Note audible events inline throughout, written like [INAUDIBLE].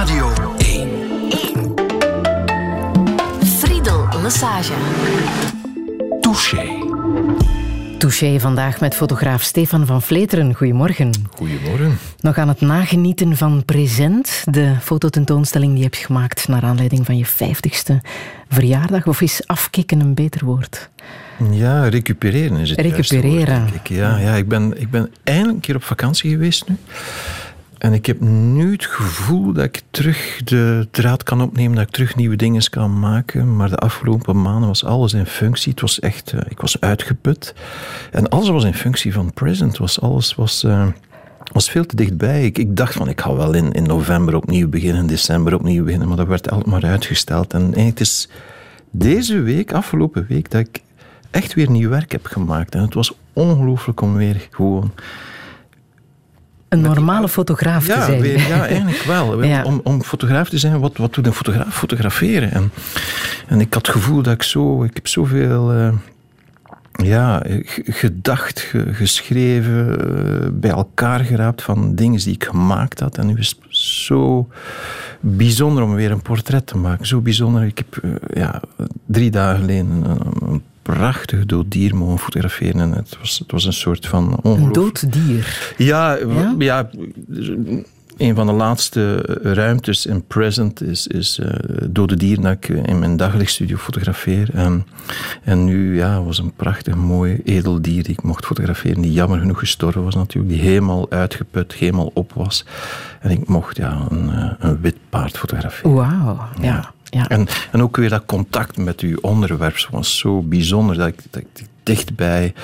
Radio 1. 1. Friedel Lassage. Touché. Touché vandaag met fotograaf Stefan van Vleteren. Goedemorgen. Goedemorgen. Nog aan het nagenieten van Present, de fototentoonstelling die je hebt gemaakt naar aanleiding van je 50ste verjaardag. Of is afkicken een beter woord? Ja, recupereren is het Recupereren. Woord, ik. Ja, ja ik, ben, ik ben eindelijk een keer op vakantie geweest nu. En ik heb nu het gevoel dat ik terug de draad kan opnemen, dat ik terug nieuwe dingen kan maken. Maar de afgelopen maanden was alles in functie. Het was echt, uh, ik was uitgeput. En alles was in functie van present. Was, alles was, uh, was veel te dichtbij. Ik, dacht van, ik ga wel in, in november opnieuw beginnen, december opnieuw beginnen. Maar dat werd altijd maar uitgesteld. En het is deze week, afgelopen week, dat ik echt weer nieuw werk heb gemaakt. En het was ongelooflijk om weer gewoon een normale fotograaf ja, te zijn. Weer, ja, eigenlijk wel. [LAUGHS] ja. Om, om fotograaf te zijn, wat, wat doet een fotograaf? Fotograferen. En, en ik had het gevoel dat ik zo... Ik heb zoveel... Uh, ja, gedacht, geschreven, uh, bij elkaar geraapt van dingen die ik gemaakt had. En nu is het zo bijzonder om weer een portret te maken. Zo bijzonder. Ik heb uh, ja, drie dagen geleden een, een prachtig dood dier mogen fotograferen. En het, was, het was een soort van Een dood dier? Ja, ja? ja een van de laatste ruimtes in Present is, is uh, dode dier dat ik in mijn daglichtstudio fotografeer. En, en nu ja, was een prachtig mooi edel dier die ik mocht fotograferen, die jammer genoeg gestorven was natuurlijk, die helemaal uitgeput, helemaal op was. En ik mocht ja, een, een wit paard fotograferen. Wauw, ja. ja. Ja. En, en ook weer dat contact met uw onderwerp was zo bijzonder dat ik, dat ik dichtbij,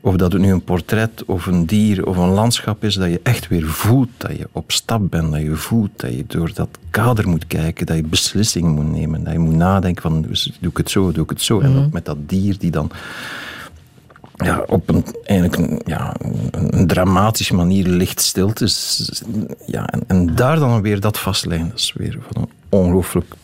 of dat het nu een portret of een dier of een landschap is, dat je echt weer voelt dat je op stap bent, dat je voelt dat je door dat kader moet kijken, dat je beslissingen moet nemen, dat je moet nadenken van doe ik het zo, doe ik het zo. Mm -hmm. En ook met dat dier die dan ja, op een, eigenlijk een, ja, een dramatische manier licht stil is. Ja, en, en daar dan weer dat vastleggen, dat is weer van een ongelooflijk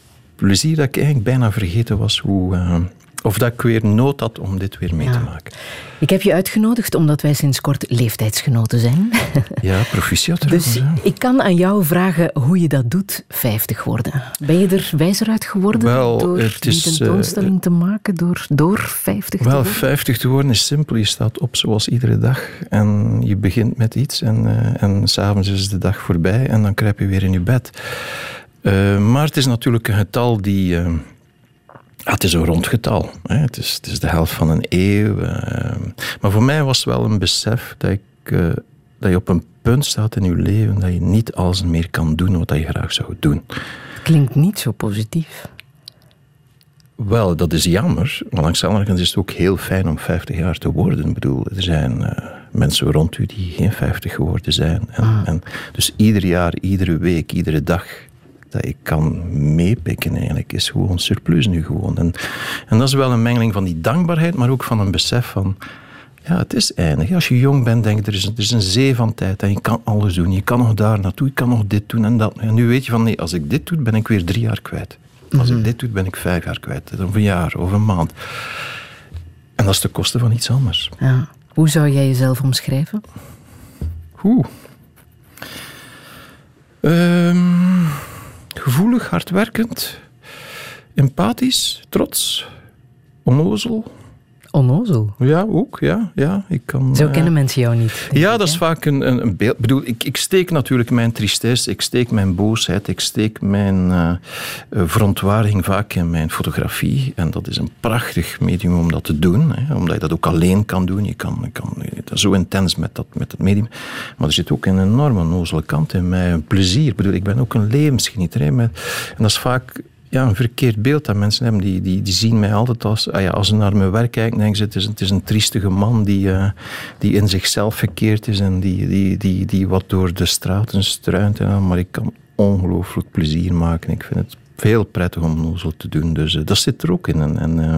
plezier dat ik eigenlijk bijna vergeten was hoe... Uh, of dat ik weer nood had om dit weer mee ja. te maken. Ik heb je uitgenodigd omdat wij sinds kort leeftijdsgenoten zijn. [LAUGHS] Ja, proficiat. Dus ik kan aan jou vragen hoe je dat doet, 50 worden. Ben je er wijzer uit geworden wel, door het is, die tentoonstelling uh, te maken, door, door 50 te wel, worden? 50 te worden is simpel. Je staat op zoals iedere dag en je begint met iets en, uh, en s'avonds is de dag voorbij en dan kruip je weer in je bed. Uh, maar het is natuurlijk een getal die. Uh, ah, het is een rond getal. Hè. Het, is, het is de helft van een eeuw. Uh, maar voor mij was het wel een besef dat, ik, dat je op een punt staat in je leven dat je niet alles meer kan doen wat je graag zou doen. Klinkt niet zo positief. Wel, dat is jammer. Maar langs de andere kant is het ook heel fijn om 50 jaar te worden. Ik bedoel, er zijn mensen rond u die geen 50 geworden zijn. En, ah. en dus ieder jaar, iedere week, iedere dag dat ik kan meepikken eigenlijk, is gewoon surplus nu gewoon. En, en dat is wel een mengeling van die dankbaarheid, maar ook van een besef van, ja, het is eindig. Als je jong bent, denk je, er is, er is een zee van tijd en je kan alles doen. Je kan nog daar naartoe, je kan nog dit doen en dat. En nu weet je van, nee, als ik dit doe, ben ik weer drie jaar kwijt. Als Mhm. ik dit doe, ben ik vijf jaar kwijt. Of een jaar, of een maand. En dat is de kosten van iets anders. Ja. Hoe zou jij jezelf omschrijven? Oeh. Um, gevoelig, hardwerkend, empathisch, trots, onnozel. Onnozel? Ja, ook. Ja, ja, ik kan, Zo kennen mensen jou niet. Ja, ik, dat is vaak een, een, een, beeld. Ik bedoel, ik, ik steek natuurlijk mijn tristesse, ik steek mijn boosheid, ik steek mijn uh, verontwaardiging vaak in mijn fotografie. En dat is een prachtig medium om dat te doen, hè, omdat je dat ook alleen kan doen. Je kan, je kan dat zo intens met dat, met dat medium. Maar er zit ook een enorme nozele kant in mij, een plezier. Ik bedoel, ik ben ook een levensgenieter. Hè, met, en dat is vaak ja, een verkeerd beeld dat mensen hebben. Die, die, die zien mij altijd als... Ah ja, als ze naar mijn werk kijken, denken ze... Het is, het is een triestige man die, uh, die in zichzelf verkeerd is... en die, die, die, die wat door de straten struint. En, maar ik kan ongelooflijk plezier maken. Ik vind het veel prettig om nozel te doen. Dus uh, dat zit er ook in. En, en uh,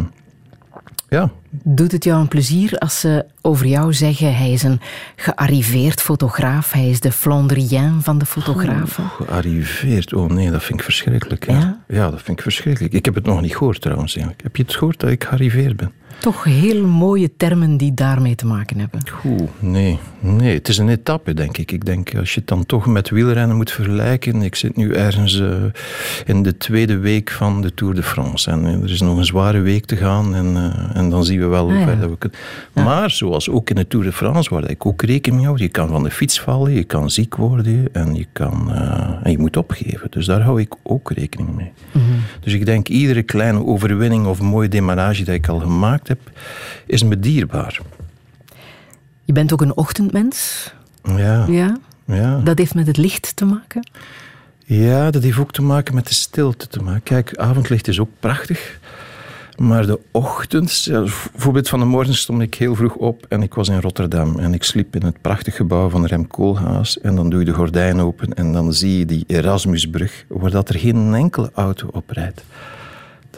ja, Doet het jou een plezier als ze over jou zeggen hij is een gearriveerd fotograaf, hij is de Flandrien van de fotografen? Oh, gearriveerd? Oh nee, dat vind ik verschrikkelijk. Ja? ja? dat vind ik verschrikkelijk. Ik heb het nog niet gehoord trouwens. Eigenlijk. Heb je het gehoord dat ik gearriveerd ben? Toch heel mooie termen die daarmee te maken hebben. Oeh, nee. nee, het is een etappe, denk ik. Ik denk, als je het dan toch met wielrennen moet vergelijken. Ik zit nu ergens uh, in de tweede week van de Tour de France. En er is nog een zware week te gaan. En, uh, en dan zien we wel hoe ah, ver ja. we kunnen. Ja. Maar, zoals ook in de Tour de France, waar ik ook rekening mee houd. Je kan van de fiets vallen, je kan ziek worden en je, kan, en je moet opgeven. Dus daar hou ik ook rekening mee. Mm -hmm. Dus ik denk, iedere kleine overwinning of mooie demarrage dat ik al gemaakt heb, is me dierbaar. Je bent ook een ochtendmens. Ja. ja. ja. Dat heeft met het licht te maken? Ja, dat heeft ook te maken met de stilte te maken. Kijk, avondlicht is ook prachtig. Maar de ochtend, bijvoorbeeld van de morgen stond ik heel vroeg op en ik was in Rotterdam. En ik sliep in het prachtig gebouw van Rem Koolhaas. En dan doe je de gordijn open en dan zie je die Erasmusbrug, waar dat er geen enkele auto op rijdt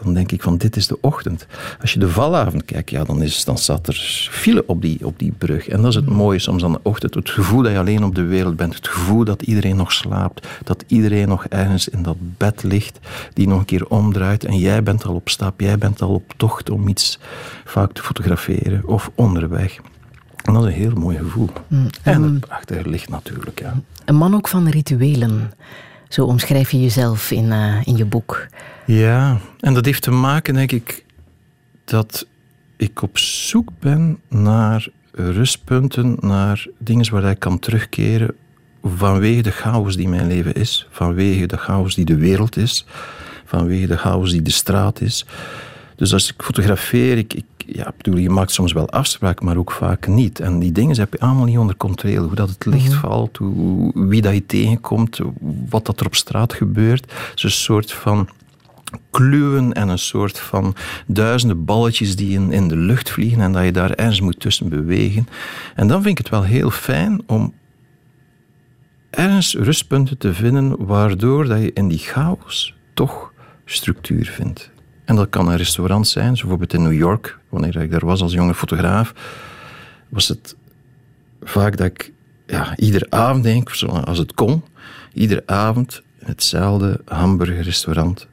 dan denk ik van dit is de ochtend. Als je de valavond kijkt, ja, dan, is, dan staat er file op die, op die brug. En dat is het mooie soms aan de ochtend. Het gevoel dat je alleen op de wereld bent. Het gevoel dat iedereen nog slaapt. Dat iedereen nog ergens in dat bed ligt. Die nog een keer omdraait. En jij bent al op stap. Jij bent al op tocht om iets vaak te fotograferen. Of onderweg. En dat is een heel mooi gevoel. Mm, en het prachtige licht natuurlijk. Ja. Een man ook van rituelen. Zo omschrijf je jezelf in, uh, in je boek. Ja, en dat heeft te maken, denk ik, dat ik op zoek ben naar rustpunten, naar dingen waar ik kan terugkeren vanwege de chaos die mijn leven is, vanwege de chaos die de wereld is, vanwege de chaos die de straat is. Dus als ik fotografeer, ik ja, bedoel, je maakt soms wel afspraken, maar ook vaak niet. En die dingen heb je allemaal niet onder controle. Hoe dat het licht mhm. valt, hoe, wie dat je tegenkomt, wat dat er op straat gebeurt. Het is een soort van kluwen en een soort van duizenden balletjes die in, in de lucht vliegen en dat je daar ergens moet tussen bewegen. En dan vind ik het wel heel fijn om ergens rustpunten te vinden waardoor dat je in die chaos toch structuur vindt. En dat kan een restaurant zijn, bijvoorbeeld in New York, wanneer ik daar was als jonge fotograaf, was het vaak dat ik ja, iedere avond, denk als het kon, iedere avond in hetzelfde hamburgerrestaurant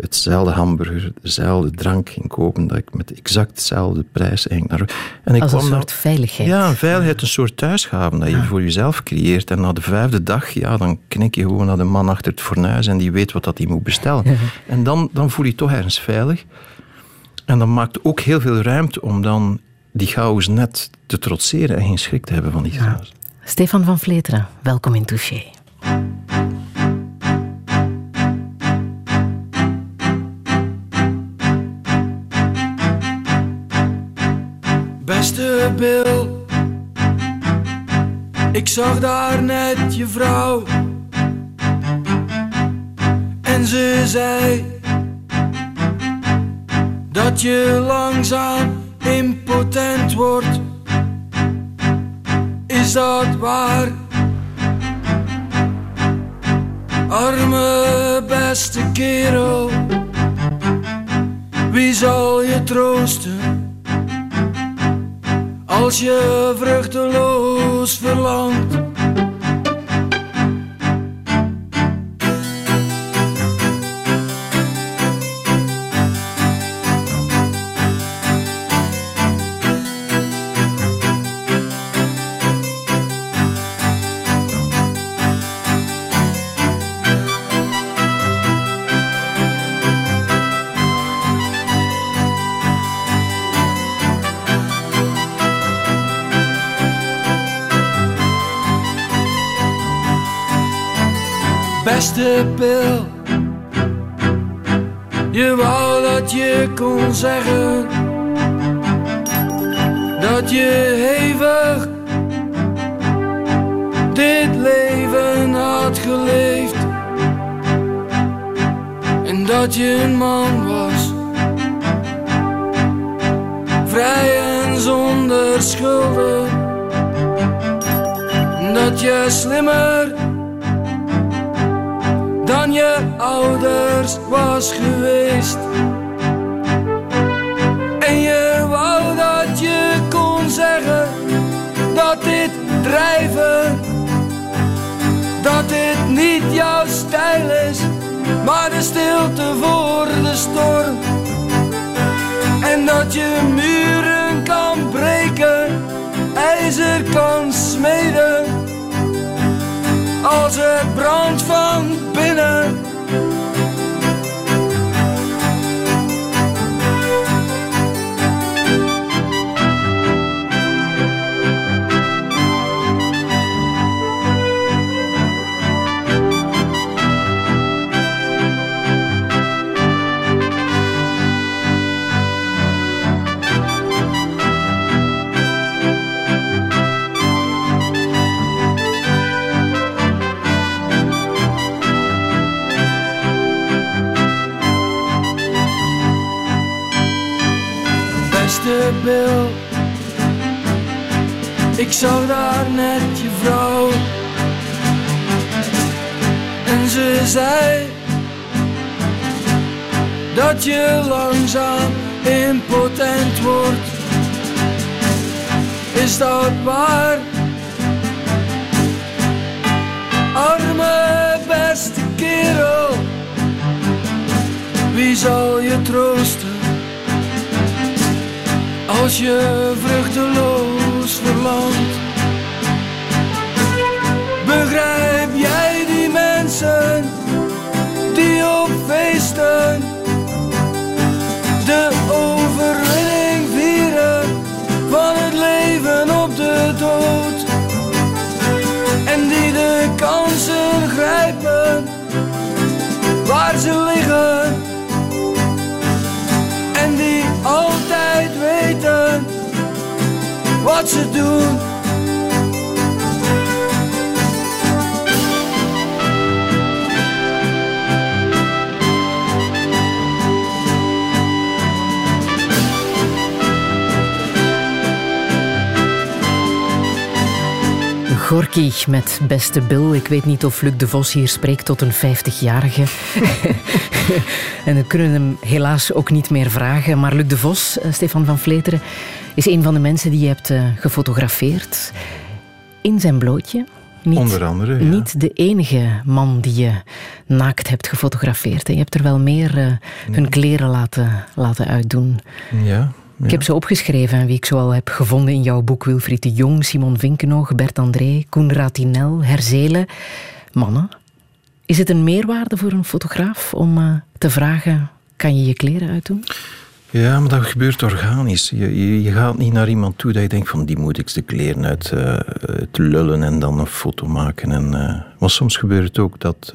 hetzelfde hamburger, dezelfde drank ging kopen, dat ik met exact dezelfde prijs eigenlijk naar... En ik Als een soort veiligheid. Ja, een veiligheid, een soort thuishaven dat je voor jezelf creëert. En na de vijfde dag, ja, dan knik je gewoon naar de man achter het fornuis en die weet wat dat hij moet bestellen. En dan, dan voel je je toch ergens veilig. En dat maakt ook heel veel ruimte om dan die chaos net te trotseren en geen schrik te hebben van die chaos. Stefan van Vleteren, welkom in Touché. Ik zag daar net je vrouw. En ze zei dat je langzaam impotent wordt. Is dat waar? Arme beste kerel, wie zal je troosten? Als je vruchteloos verlangt. Beste pil. Je wou dat je kon zeggen dat je hevig dit leven had geleefd. En dat je een man was, vrij en zonder schulden, dat je slimmer dan je ouders was geweest. En je wou dat je kon zeggen dat dit drijven, dat dit niet jouw stijl is, maar de stilte voor de storm. En dat je muren kan breken, ijzer kan smeden, als het brandt van winner. Ik zag daar net je vrouw. En ze zei dat je langzaam impotent wordt. Is dat waar? Arme beste kerel, wie zal je troosten? Als je vruchteloos verlangt. Begrijp jij die mensen die op feesten de overwinning vieren van het leven op de dood? En die de kansen grijpen waar ze liggen wat ze doen. Gorky met Beste Bill. Ik weet niet of Luc de Vos hier spreekt tot een 50-jarige. [LAUGHS] en we kunnen hem helaas ook niet meer vragen. Maar Luc de Vos, eh, Stefan van Vleteren, is een van de mensen die je hebt uh, gefotografeerd. In zijn blootje. Niet, Onder andere, ja. Niet de enige man die je naakt hebt gefotografeerd. Je hebt er wel meer uh, hun kleren laten, laten uitdoen. Ja, ik heb ze opgeschreven, wie ik zoal heb gevonden in jouw boek. Wilfried de Jong, Simon Vinkenoog, Bert André, Koen Ratinel, Herzelen. Mannen, is het een meerwaarde voor een fotograaf om uh, te vragen, kan je je kleren uitdoen? Ja, maar dat gebeurt organisch. Je, je, gaat niet naar iemand toe dat je denkt van die moet ik de kleren uit uh, lullen en dan een foto maken. En, uh, maar soms gebeurt het ook dat,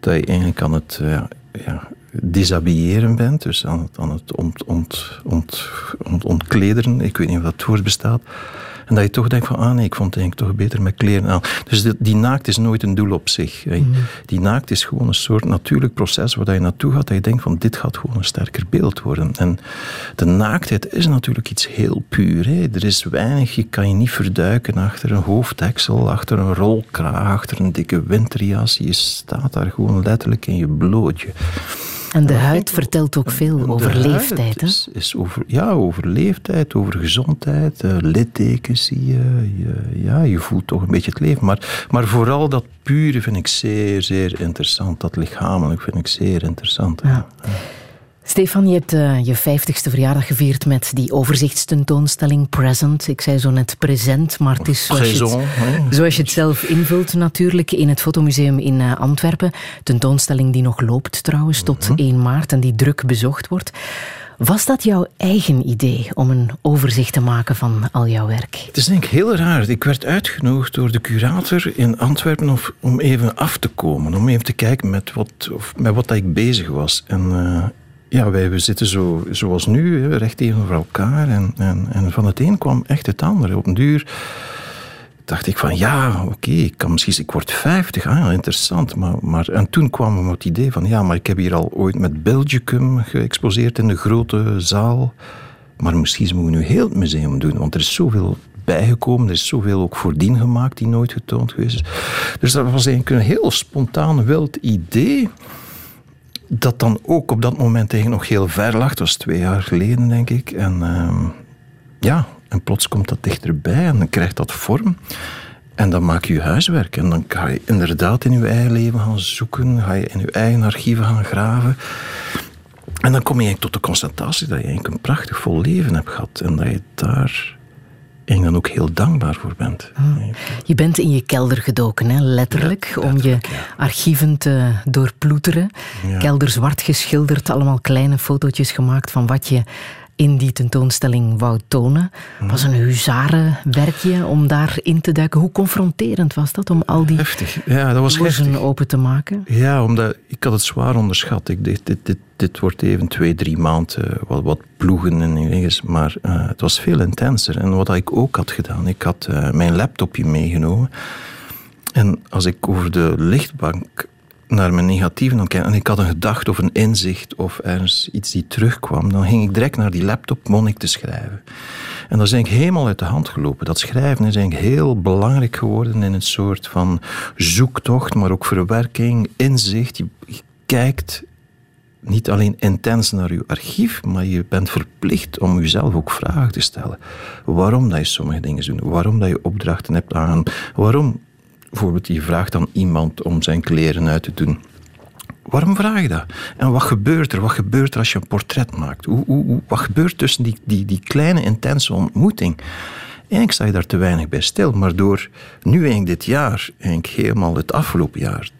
dat je eigenlijk aan het ja, dishabilleren bent, dus aan het, aan het ont, ont, ont, ont, ontklederen, ik weet niet of dat woord bestaat. En dat je toch denkt van, ah nee, ik vond het eigenlijk toch beter met kleren aan. Dus die, die naakt is nooit een doel op zich. Mhm. Die naakt is gewoon een soort natuurlijk proces waar je naartoe gaat, dat je denkt van, dit gaat gewoon een sterker beeld worden. En de naaktheid is natuurlijk iets heel puur. Hè. Er is weinig, je kan je niet verduiken achter een hoofddeksel, achter een rolkraag, achter een dikke winterjas. Je staat daar gewoon letterlijk in je blootje. En de huid vertelt ook veel over leeftijd. Hè? Is, is over, ja, over leeftijd, over gezondheid, uh, littekens zie je, je, Ja, je voelt toch een beetje het leven. Maar, maar vooral dat pure vind ik zeer, zeer interessant. Dat lichamelijk vind ik zeer interessant. Ja. Stefan, je hebt uh, je vijftigste verjaardag gevierd met die overzichtstentoonstelling Present. Ik zei zo net present, maar het is zoals, je het, zoals je het zelf invult natuurlijk in het Fotomuseum in uh, Antwerpen. Tentoonstelling die nog loopt trouwens tot 1 mhm. maart en die druk bezocht wordt. Was dat jouw eigen idee om een overzicht te maken van al jouw werk? Het is denk ik heel raar. Ik werd uitgenodigd door de curator in Antwerpen om even af te komen. Om even te kijken met wat, of met wat ik bezig was. En uh, ja, wij we zitten zo, zoals nu, recht tegenover elkaar. En, en, en van het een kwam echt het andere. Op een duur dacht ik van ja, oké, ik kan misschien, ik word 50, ah, interessant. Maar, maar, en toen kwam we het idee van ja, maar ik heb hier al ooit met Belgicum geëxposeerd in de grote zaal. Maar misschien moeten we nu heel het museum doen, want er is zoveel bijgekomen. Er is zoveel ook voordien gemaakt die nooit getoond geweest is. Dus dat was eigenlijk een heel spontaan wild idee dat dan ook op dat moment tegen nog heel ver lag. Dat was twee jaar geleden, denk ik. En ehm, ja, En plots komt dat dichterbij en dan krijgt dat vorm. En dan maak je je huiswerk. En dan ga je inderdaad in je eigen leven gaan zoeken. Ga je in je eigen archieven gaan graven. En dan kom je tot de constatatie dat je eigenlijk een prachtig vol leven hebt gehad. En dat je daar en dan ook heel dankbaar voor bent. Ah. Je bent in je kelder gedoken, hè? letterlijk, om je archieven te doorploeteren. Kelder zwart geschilderd, allemaal kleine fotootjes gemaakt van wat je in die tentoonstelling wou tonen. Het was een huzarenwerkje om daarin te duiken. Hoe confronterend was dat om al die heftig. Ja, dat was heftig. open te maken? Ja, omdat ik had het zwaar onderschat. Ik dacht, dit, dit, dit wordt even twee, drie maanden wat, wat ploegen en dingen. Maar uh, het was veel intenser. En wat ik ook had gedaan, ik had uh, mijn laptopje meegenomen. En als ik over de lichtbank naar mijn negatieven aan kijken en ik had een gedachte of een inzicht of ergens iets die terugkwam, dan ging ik direct naar die laptop begon ik te schrijven. En dat is eigenlijk helemaal uit de hand gelopen. Dat schrijven is eigenlijk heel belangrijk geworden in een soort van zoektocht, maar ook verwerking, inzicht. Je, kijkt niet alleen intens naar je archief, maar je bent verplicht om jezelf ook vragen te stellen. Waarom dat je sommige dingen doet, waarom dat je opdrachten hebt aan, waarom bijvoorbeeld, je vraagt aan iemand om zijn kleren uit te doen. Waarom vraag je dat? En wat gebeurt er? Wat gebeurt er als je een portret maakt? Hoe, hoe, wat gebeurt tussen die, die, die kleine, intense ontmoeting? Eigenlijk sta je daar te weinig bij stil. Maar door nu eigenlijk dit jaar, eigenlijk helemaal het afgelopen jaar,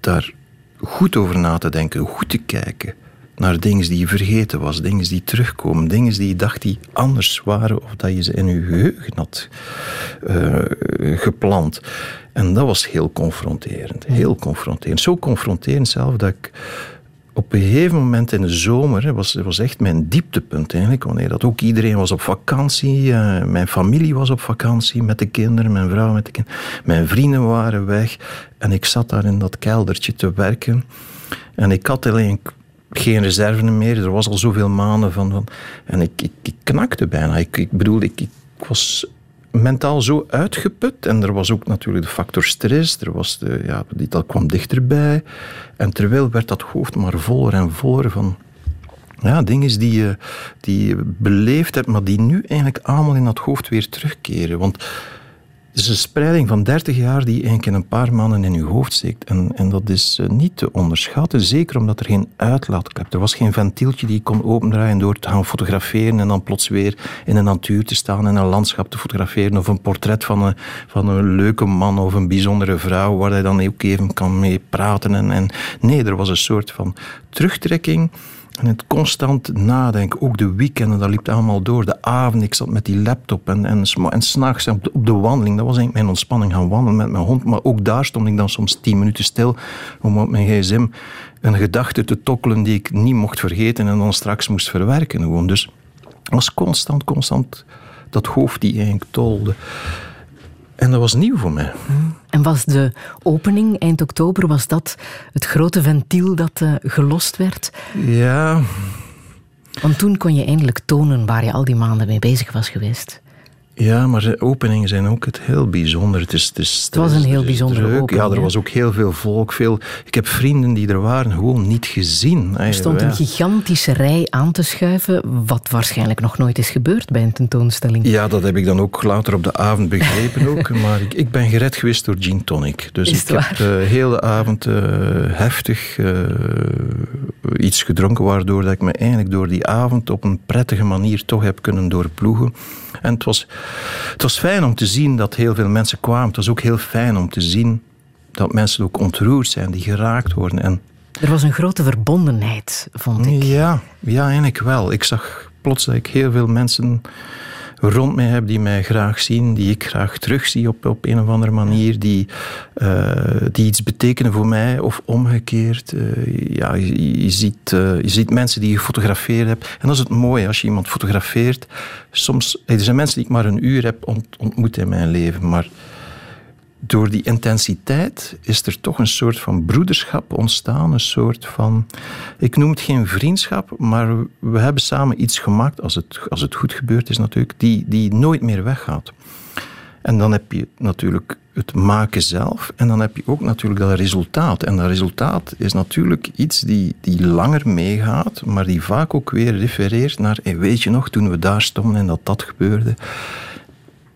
daar goed over na te denken, goed te kijken naar dingen die je vergeten was, dingen die terugkomen, dingen die je dacht die anders waren of dat je ze in je geheugen had uh, geplant. En dat was heel confronterend. Heel confronterend. Zo confronterend zelf dat ik op een gegeven moment in de zomer, was, was echt mijn dieptepunt eigenlijk, wanneer dat ook iedereen was op vakantie, uh, mijn familie was op vakantie met de kinderen, mijn vrouw met de kinderen, mijn vrienden waren weg en ik zat daar in dat keldertje te werken en ik had alleen geen reserve meer, er was al zoveel maanden van, van en ik, ik, ik knakte bijna. Ik, ik bedoel, ik, ik was mentaal zo uitgeput. En er was ook natuurlijk de factor stress. Er was de, ja, dat kwam dichterbij. En terwijl werd dat hoofd maar voller en voller van ja, dingen die je, die je beleefd hebt, maar die nu eigenlijk allemaal in dat hoofd weer terugkeren. Want is een spreiding van 30 jaar die eigenlijk in een paar maanden in je hoofd steekt. En, en dat is eh, niet te onderschatten, zeker omdat er geen uitlaatklep Er was geen ventieltje die je kon opendraaien door te gaan fotograferen en dan plots weer in de natuur te staan en een landschap te fotograferen of een portret van een, van een leuke man of een bijzondere vrouw waar hij dan ook even kan mee praten. En, en nee, er was een soort van terugtrekking en het constant nadenken, ook de weekenden, dat liep allemaal door. De avond, ik zat met die laptop en, en, en s'nachts op, op de wandeling. Dat was eigenlijk mijn ontspanning, gaan wandelen met mijn hond. Maar ook daar stond ik dan soms tien minuten stil om op mijn gsm een gedachte te tokkelen die ik niet mocht vergeten en dan straks moest verwerken. Gewoon. Dus het was constant, constant dat hoofd die eigenlijk tolde. En dat was nieuw voor mij. En was de opening eind oktober, was dat het grote ventiel dat uh, gelost werd? Ja. Want toen kon je eindelijk tonen waar je al die maanden mee bezig was geweest. Ja, maar openingen zijn ook het heel bijzonder. Het, is, het, is, het was een heel bijzondere opening. Ja, er was ook heel veel volk. Veel, ik heb vrienden die er waren gewoon niet gezien. Er stond een gigantische rij aan te schuiven, wat waarschijnlijk nog nooit is gebeurd bij een tentoonstelling. Ja, dat heb ik dan ook later op de avond begrepen ook. [LAUGHS] maar ik, ik ben gered geweest door gin tonic. Dus ik heb de hele avond uh, heftig uh, iets gedronken, waardoor dat ik me eigenlijk door die avond op een prettige manier toch heb kunnen doorploegen. En het was, het was fijn om te zien dat heel veel mensen kwamen. Het was ook heel fijn om te zien dat mensen ook ontroerd zijn, die geraakt worden. En er was een grote verbondenheid, vond ik. Ja, ja, eigenlijk wel. Ik zag plots dat ik heel veel mensen rond mij heb die mij graag zien, die ik graag terugzie op, op een of andere manier, die, uh, die iets betekenen voor mij of omgekeerd. Uh, ja, je, ziet, uh, je ziet mensen die je gefotografeerd hebt. En dat is het mooie als je iemand fotografeert. Soms, er zijn mensen die ik maar een uur heb ontmoet in mijn leven, maar door die intensiteit is er toch een soort van broederschap ontstaan. Een soort van, ik noem het geen vriendschap, maar we hebben samen iets gemaakt, als het, als het goed gebeurd is natuurlijk, die, die nooit meer weggaat. En dan heb je natuurlijk het maken zelf. En dan heb je ook natuurlijk dat resultaat. En dat resultaat is natuurlijk iets die, die langer meegaat, maar die vaak ook weer refereert naar, weet je nog, toen we daar stonden en dat dat gebeurde.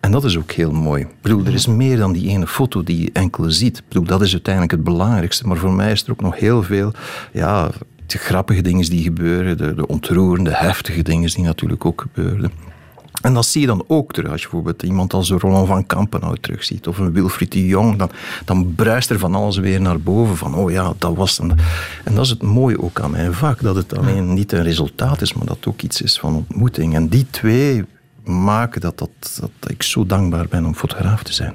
En dat is ook heel mooi. Ik bedoel, er is meer dan die ene foto die je enkel ziet. Ik bedoel, dat is uiteindelijk het belangrijkste. Maar voor mij is er ook nog heel veel ja, de grappige dingen die gebeuren, de, de ontroerende, heftige dingen die natuurlijk ook gebeuren. En dat zie je dan ook terug. Als je bijvoorbeeld iemand als Roland van Kampenhout terugziet, of een Wilfried de Jong, dan, dan bruist er van alles weer naar boven. Van, oh ja, dat was een... En dat is het mooie ook aan mijn vak, dat het alleen niet een resultaat is, maar dat het ook iets is van ontmoeting. En die twee maken dat, dat, dat ik zo dankbaar ben om fotograaf te zijn.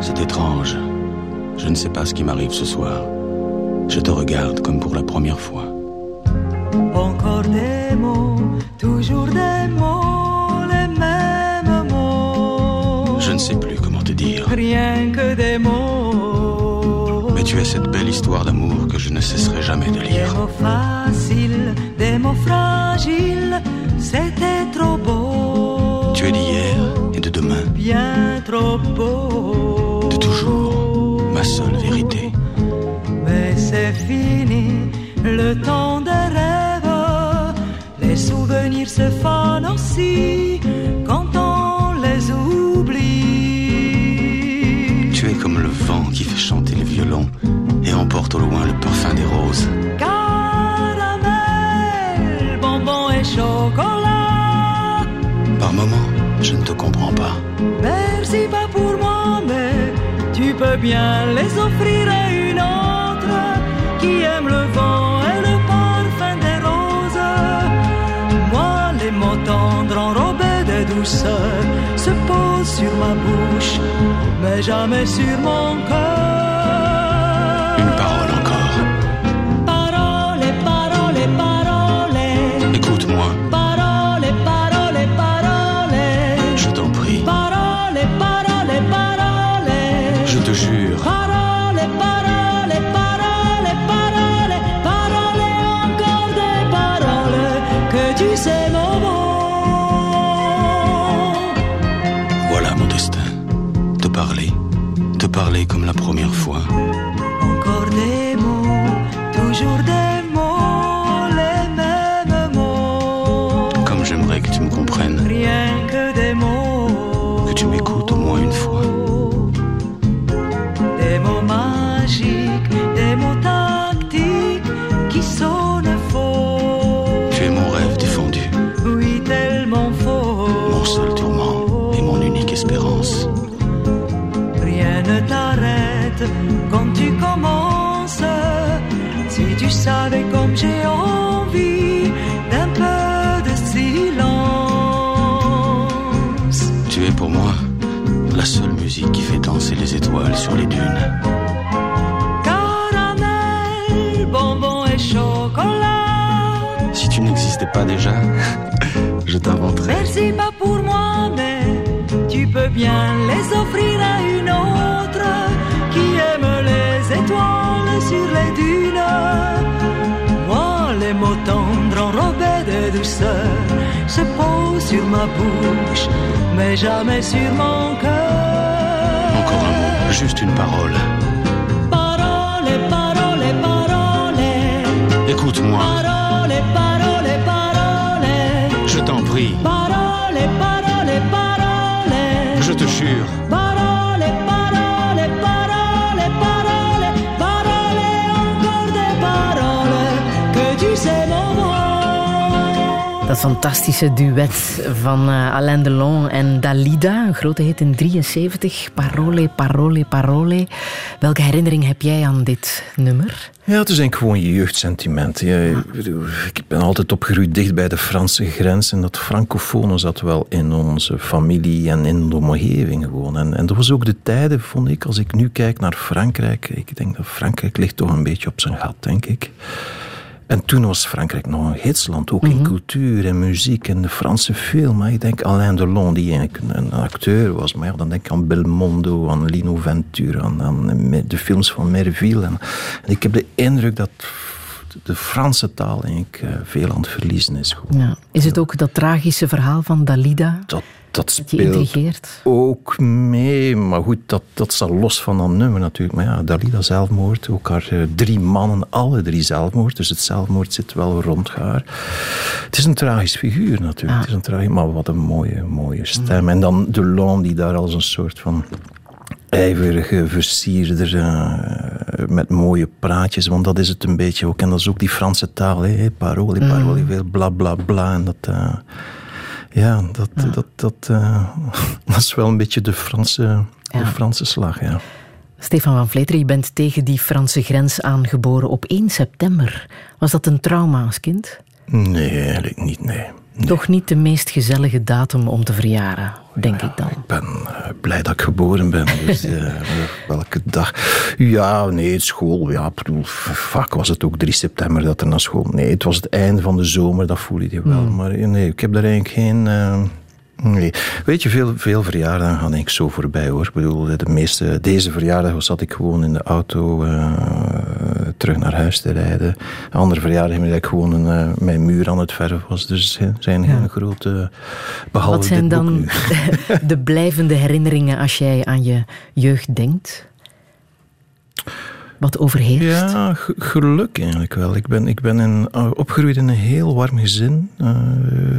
C'est étrange. Je ne sais pas ce qui m'arrive ce soir. Je te regarde comme pour la première fois. Encore des mots, toujours des mots, les mêmes mots. Je ne sais plus comment te dire. Rien que des mots. Mais tu es cette belle histoire d'amour que je ne cesserai jamais de lire. Des mots faciles, des mots fragiles, c'était trop beau. Tu es d'hier et de demain. Bien trop beau. De toujours, ma seule vérité. Mais c'est fini, le temps des rêves. Les souvenirs se fanent aussi quand qui fait chanter le violon et emporte au loin le parfum des roses. Caramel, bonbon et chocolat. Par moments, je ne te comprends pas. Merci pas pour moi, mais tu peux bien les offrir à une autre qui aime le vent et le parfum des roses. Moi, les mots tendres enrobés de douceur se posent sur ma bouche, mais jamais sur mon cœur. Parler comme la première fois. Étoiles sur les dunes. Caramel, bonbon et chocolat. Si tu n'existais pas déjà, [LAUGHS] je t'inventerais. Merci pas pour moi, mais tu peux bien les offrir à une autre qui aime les étoiles sur les dunes. Moi, les mots tendres enrobés de douceur se posent sur ma bouche, mais jamais sur mon cœur. Juste une parole. Parole, parole, parole. Écoute-moi, Parole, parole, parole. je t'en prie, Parole, parole, parole. je te jure. Dat fantastische duet van eh, Alain Delon en Dalida, een grote hit in 73. Parole, parole, parole. Welke herinnering heb jij aan dit nummer? Ja, het is eigenlijk gewoon je jeugdsentiment. Bedoel, ik ben altijd opgegroeid dicht bij de Franse grens en dat francofone zat wel in onze familie en in de omgeving gewoon. En, en dat was ook de tijden, vond ik, als ik nu kijk naar Frankrijk. Ik denk dat Frankrijk ligt toch een beetje op zijn gat, denk ik. En toen was Frankrijk nog een gidsland, ook in cultuur en muziek en de Franse film. hè. Ik denk Alain Delon, die eigenlijk een, acteur was, maar ja, dan denk ik aan Belmondo, aan Lino Ventura, aan, aan de films van Merville. En, en ik heb de indruk dat de Franse taal eigenlijk uh, veel aan het verliezen is. Ja. Is het ook dat tragische verhaal van Dalida? Dat, dat speelt ook mee, maar goed, dat, dat staat los van dat nummer natuurlijk. Maar ja, Dalida zelfmoord, ook haar uh, drie mannen, alle drie zelfmoord. Dus het zelfmoord zit wel rond haar. Het is een tragisch figuur natuurlijk. Ah. Het is een tragisch, maar wat een mooie, mooie stem. Mm. En dan Delon die daar als een soort van ijverige versierder uh, met mooie praatjes, want dat is het een beetje ook. En dat is ook die Franse taal, hè, parole, mm. parole, veel bla bla bla. En dat, uh, ja, dat, dat, dat, uh, [LAUGHS] dat is wel een beetje de Franse, de Franse slag, ja. Stefan van Vleter, je bent tegen die Franse grens aangeboren op 1 september. Was dat een trauma als kind? Nee, eigenlijk niet, nee. Toch niet de meest gezellige datum om te verjaren, denk ik dan. Ik ben eh, blij dat ik geboren ben. Dus, uh, [LAUGHS] welke dag? Ja, nee, school. Ja, bedoel, vaak was het ook 3 september dat er naar school. Nee, het was het einde van de zomer, dat voel je wel. Hmm. Maar nee, ik heb daar eigenlijk geen. Uh, Nee. Weet je, veel, veel verjaardagen gaan ik zo voorbij hoor. Ik bedoel, de meeste, deze verjaardag zat ik gewoon in de auto uh, terug naar huis te rijden. Andere verjaardag dat ik gewoon een, uh, mijn muur aan het verven was. Dus het zijn geen grote. Behalve Wat zijn dan [LAUGHS] de blijvende herinneringen als jij aan je jeugd denkt? Wat overheerst? Ja, geluk eigenlijk wel. Ik ben, ik ben in, uh, opgegroeid in een heel warm gezin. Uh,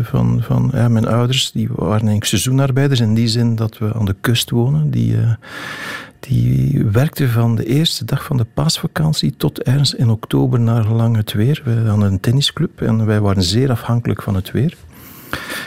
van, van ja, mijn ouders die waren eigenlijk seizoenarbeiders in die zin dat we aan de kust wonen. Die, uh, die werkten van de eerste dag van de paasvakantie tot ergens in oktober naar lang het weer. We hadden een tennisclub en wij waren zeer afhankelijk van het weer.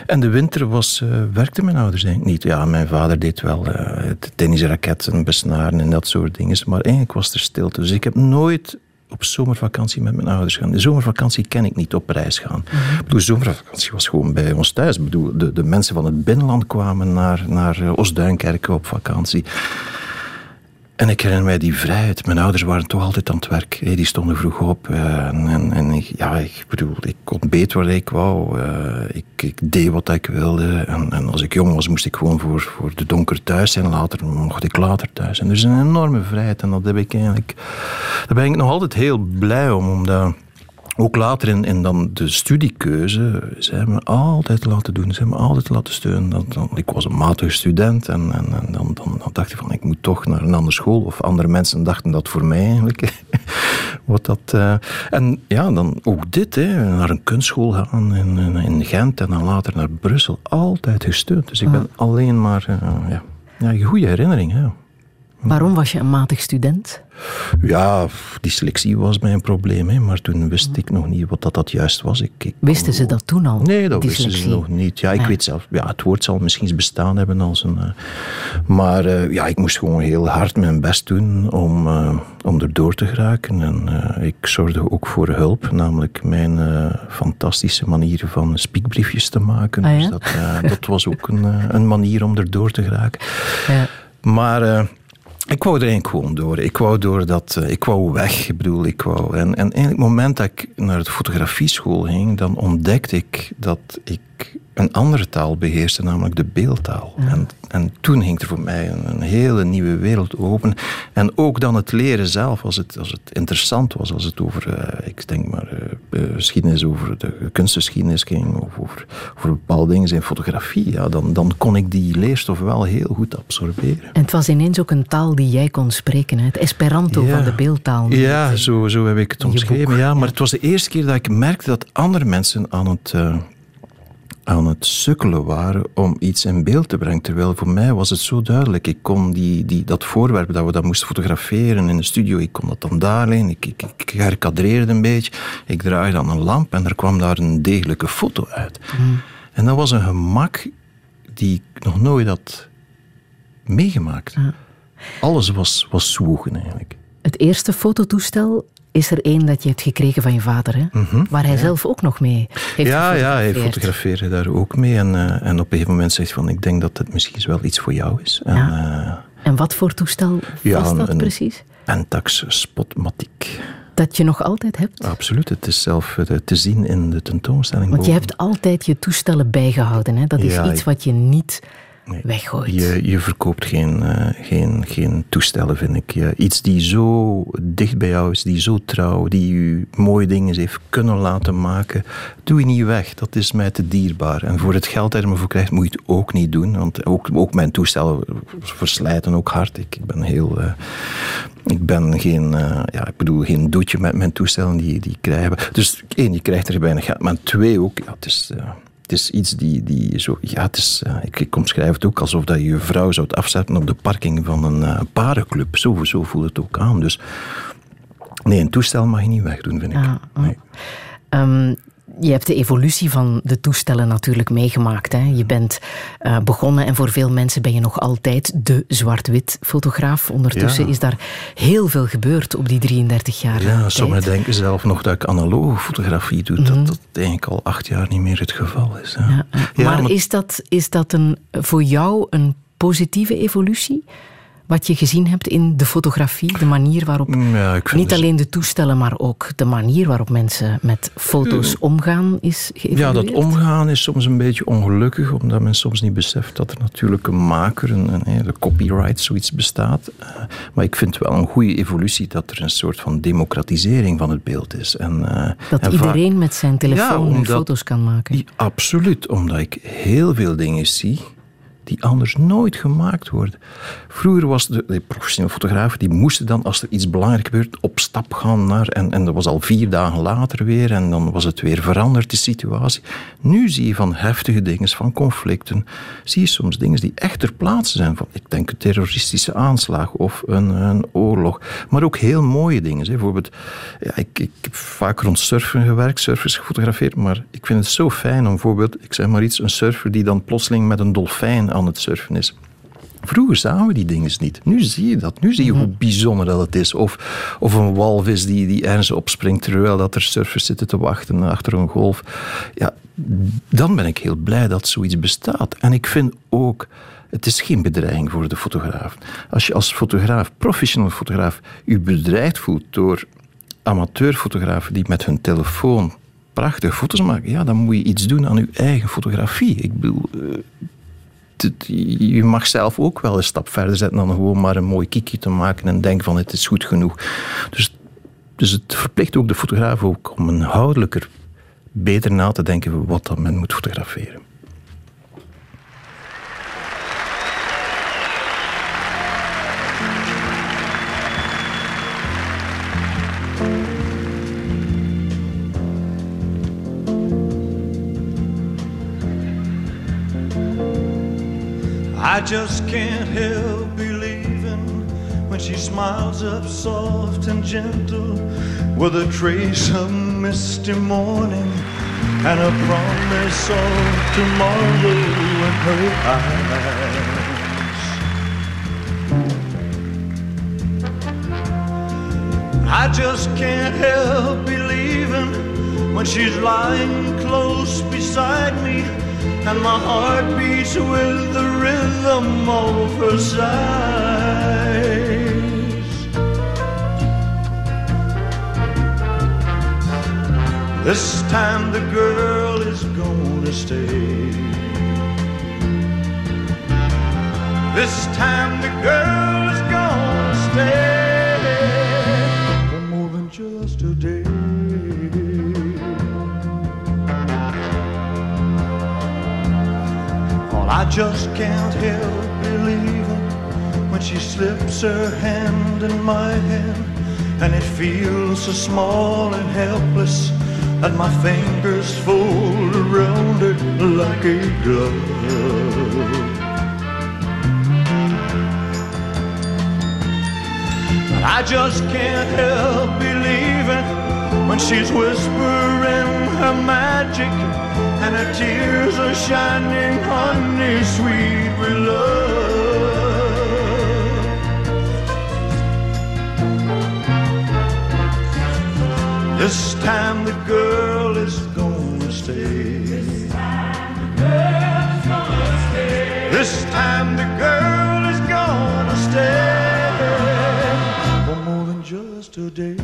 En de winter was, uh, werkte mijn ouders eigenlijk niet. Ja, mijn vader deed wel uh, tennisraketten besnaren en dat soort dingen. Maar eigenlijk was er stilte. Dus ik heb nooit op zomervakantie met mijn ouders gaan. De zomervakantie ken ik niet op reis gaan. Mm De zomervakantie was gewoon bij ons thuis. Ik bedoel, de, de mensen van het binnenland kwamen naar, naar uh, Oostduinkerken op vakantie. En ik herinner mij die vrijheid. Mijn ouders waren toch altijd aan het werk. Die stonden vroeg op. Eh, en, en ik, ja, ik bedoel, ik ontbeet wat ik wou. Eh, ik, ik, deed wat ik wilde. En, en, als ik jong was, moest ik gewoon voor, voor de donker thuis zijn. Later mocht ik later thuis. En er is een enorme vrijheid. En dat heb ik eigenlijk... Daar ben ik nog altijd heel blij om. Omdat ook later in, in dan de studiekeuze, ze hebben me altijd laten doen, ze hebben me altijd laten steunen. Dan, dan, ik was een matige student en, en, en dan, dan, dan, dacht ik van ik moet toch naar een andere school. Of andere mensen dachten dat voor mij eigenlijk. [LAUGHS] Wat dat, uh, en ja, dan ook dit, hè, naar een kunstschool gaan in, in, in, Gent en dan later naar Brussel. Altijd gesteund. Dus ik ben alleen maar, uh, ja, ja, een goede herinnering. Ja. Waarom was je een matig student? Ja, dyslexie was mijn probleem, hè, maar toen wist ik nog niet wat dat, dat juist was. Ik, ik wisten ze dat toen al? Nee, dat wisten ze nog niet. Ja, ik weet zelf, ja, het woord zal misschien bestaan hebben als een. Uh, maar uh, ja, ik moest gewoon heel hard mijn best doen om, uh, om erdoor te geraken. En ik zorgde ook voor hulp, namelijk mijn fantastische manier van spiekbriefjes te maken. Ah, ja? Dus dat, dat was ook een, een manier om erdoor te geraken. Ja. Maar ik wou er eigenlijk gewoon door. Ik wou door dat, eh, ik wou weg. Ik bedoel, ik wou. En, en eigenlijk het moment dat ik naar de fotografieschool ging, dan ontdekte ik dat ik een andere taal beheerste, namelijk de beeldtaal. En, en toen ging er voor mij een, een, hele nieuwe wereld open. En ook dan het leren zelf, als het, als het interessant was, als het over, uh, ik denk maar, uh, geschiedenis, over de kunstgeschiedenis ging, of over, over bepaalde dingen in fotografie, ja, dan, dan kon ik die leerstof wel heel goed absorberen. En het was ineens ook een taal die jij kon spreken, het Esperanto van de beeldtaal. Ja, zo, zo heb ik het omschreven. Ja, maar het was de eerste keer dat ik merkte dat andere mensen aan het aan het sukkelen waren om iets in beeld te brengen. Terwijl voor mij was het zo duidelijk. Ik kon die, die, dat voorwerp dat we dat moesten fotograferen in de studio, ik kon dat dan daar leggen. Ik, ik, ik herkadreerde een beetje. Ik draaide dan een lamp en er kwam daar een degelijke foto uit. Hmm. En dat was een gemak die ik nog nooit had meegemaakt. Alles was, was zwoegen eigenlijk. Het eerste fototoestel is er één dat je hebt gekregen van je vader, hè? Mhm, waar hij zelf ook nog mee heeft Ja, ja hij fotografeerde daar ook mee. En, uh, en op een gegeven moment zegt hij van, ik denk dat het misschien wel iets voor jou is. En, ja. uh, en wat voor toestel was dat een, precies? Pentax Spotmatic. Dat je nog altijd hebt? Absoluut, het is zelf eh, te zien in de tentoonstelling. Want je hebt altijd je toestellen bijgehouden, hè? Dat is iets wat je niet weggooit. Je, je verkoopt geen, uh, geen, geen toestellen, vind ik. Iets die zo dicht bij jou is, die zo trouw, die je mooie dingen heeft kunnen laten maken, doe je niet weg. Dat is mij te dierbaar. En voor het geld dat je ervoor krijgt, moet je het ook niet doen. Want ook, ook mijn toestellen verslijten ook hard. Ik, ik ben heel... Uh, ik ben geen, uh, ja, ik bedoel, geen doetje met mijn toestellen die, die krijgen. Dus één, je krijgt er weinig geld. Maar twee ook, ja, het is het is iets die, die zo... Ja, het is, ik, ik omschrijf het ook alsof dat je je vrouw zou afzetten op de parking van een uh, parenclub. Zo, zo voelt het ook aan. Dus nee, een toestel mag je niet wegdoen, vind ik. Ah, oh. nee. um, je hebt de evolutie van de toestellen natuurlijk meegemaakt. Hè? Je bent uh, begonnen en voor veel mensen ben je nog altijd de zwart-wit fotograaf. Ondertussen is daar heel veel gebeurd op die 33 jaar. Ja, sommigen denken zelf nog dat ik analoge fotografie doe. Dat mhm. dat eigenlijk al acht jaar niet meer het geval is. Ja. Ja, maar, maar, is dat, is dat een, voor jou een positieve evolutie? Wat je gezien hebt in de fotografie, de manier waarop niet dus- alleen de toestellen, maar ook de manier waarop mensen met foto's omgaan is geëvalueerd? Ja, dat omgaan is soms een beetje ongelukkig, omdat men soms niet beseft dat er natuurlijk een maker, een, een, de copyright, zoiets bestaat. Uh, maar ik vind wel een goede evolutie dat er een soort van democratisering van het beeld is. En, uh, dat iedereen met zijn telefoon foto's kan maken. Absoluut, omdat ik heel veel dingen zie die anders nooit gemaakt worden. Vroeger was de, de professionele fotografen, die moesten dan, als er iets belangrijk gebeurt, op stap gaan naar, en, en dat was al vier dagen later weer, en dan was het weer veranderd, de situatie. Nu zie je van heftige dingen, van conflicten, zie je soms dingen die echt ter plaatse zijn, van, ik denk een terroristische aanslag of een, een oorlog, maar ook heel mooie dingen. Bijvoorbeeld, ja, ik, ik heb vaak rond surfen gewerkt, surfers gefotografeerd, maar ik vind het zo fijn om bijvoorbeeld, ik zeg maar iets, een surfer die dan plotseling met een dolfijn aan het surfen is. Vroeger zagen we die dingen niet. Nu zie je dat. Nu zie je hoe mhm. bijzonder dat het is. Of, of een walvis die, die ergens opspringt terwijl dat er surfers zitten te wachten achter een golf. Ja, dan ben ik heel blij dat zoiets bestaat. En ik vind ook, het is geen bedreiging voor de fotograaf. Als je als fotograaf, professioneel fotograaf, je bedreigd voelt door amateurfotografen die met hun telefoon prachtige foto's maken, ja, dan moet je iets doen aan je eigen fotografie. Ik bedoel, eh, je mag zelf ook wel een stap verder zetten dan gewoon maar een mooi kiekje te maken en denken van het is goed genoeg. Dus, dus het verplicht ook de fotograaf ook om een houdelijker beter na te denken wat dat men moet fotograferen. I just can't help believing when she smiles up soft and gentle with a trace of misty morning and a promise of tomorrow in her eyes. I just can't help believing when she's lying close beside me and my heart beats with the rhythm of her sighs. This time the girl is gonna stay. This time the girl is gonna stay I just can't help believing when she slips her hand in my hand and it feels so small and helpless and my fingers fold around it like a glove. I just can't help believing when she's whispering her magic and her tears are shining honey sweet with love. This time the girl is gonna stay. This time the girl is gonna stay. This time the girl is gonna stay for more than just a day.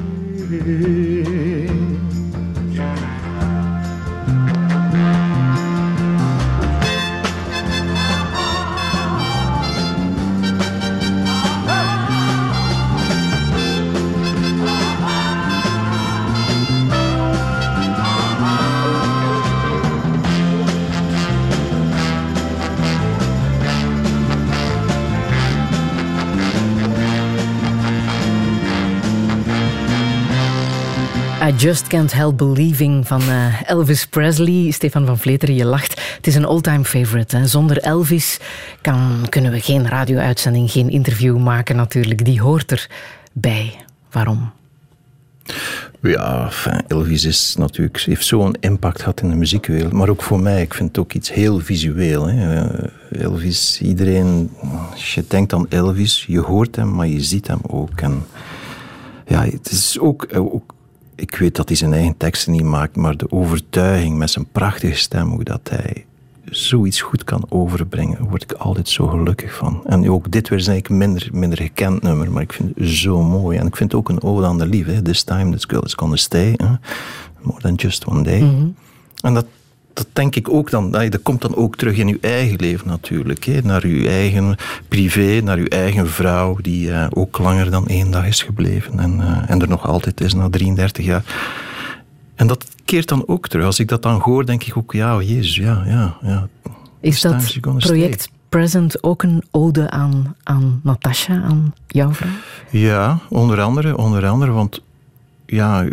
Just Can't Help Believing van uh, Elvis Presley. Stefan van Vleteren, je lacht. Het is een all-time favorite. Hè. Zonder Elvis kan, kunnen we geen radio-uitzending, geen interview maken natuurlijk. Die hoort erbij. Waarom? Ja, Elvis is natuurlijk, heeft zo'n impact gehad in de muziekwereld. Maar ook voor mij, ik vind het ook iets heel visueel. Hè. Eh, Elvis, iedereen, als je denkt aan Elvis, je hoort hem, maar je ziet hem ook. En ja, het is ook, eh, ook ik weet dat hij zijn eigen teksten niet maakt, maar de overtuiging met zijn prachtige stem, hoe dat hij zoiets goed kan overbrengen, word ik altijd zo gelukkig van. En ook dit weer is eigenlijk minder, minder gekend nummer, maar ik vind het zo mooi. En ik vind het ook een ode aan de liefde. This time this girl is gonna stay. Hè? More than just one day. Mhm. En dat, dat denk ik ook dan, dat komt dan ook terug in uw eigen leven natuurlijk. Hè? Naar uw eigen privé, naar uw eigen vrouw, die uh, ook langer dan één dag is gebleven en, uh, en er nog altijd is na 33 jaar. En dat keert dan ook terug. Als ik dat dan hoor, denk ik ook, ja, jezus, ja, ja. ja. Is dat project Present ook een ode aan, aan Natasha, aan jouw vrouw? Ja, onder andere, onder andere, want ja,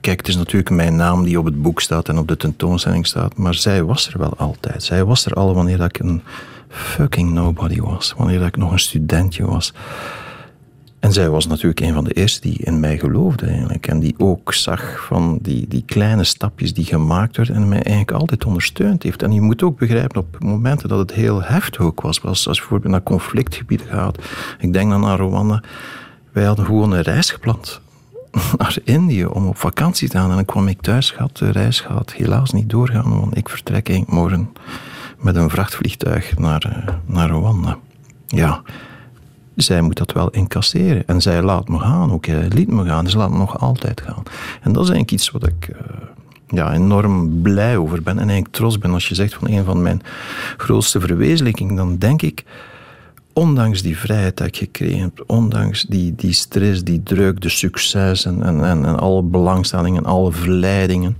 kijk, het is natuurlijk mijn naam die op het boek staat en op de tentoonstelling staat, maar zij was er wel altijd. Zij was er al wanneer ik een fucking nobody was, wanneer ik nog een studentje was. En zij was natuurlijk een van de eerste die in mij geloofde eigenlijk. En die ook zag van die, die kleine stapjes die gemaakt werden en mij eigenlijk altijd ondersteund heeft. En je moet ook begrijpen op momenten dat het heel heftig ook was. Als, als je bijvoorbeeld naar conflictgebieden gaat. Ik denk dan aan Rwanda. Wij hadden gewoon een reis gepland naar Indië om op vakantie te gaan. En dan kwam ik thuis, had de reis gaat helaas niet doorgaan, want ik vertrek morgen met een vrachtvliegtuig naar, eh, naar Rwanda. Ja, zij moet dat wel incasseren. En zij laat me gaan, ook hij liet me gaan, ze laat me nog altijd gaan. En dat is eigenlijk iets wat ik uh, ja, enorm blij over ben en eigenlijk trots ben. Als je zegt van een van mijn grootste verwezenlijkingen, dan denk ik, ondanks die vrijheid dat ik gekregen heb, ondanks die, die stress, die druk, de succes en, en, en, alle belangstellingen, alle verleidingen,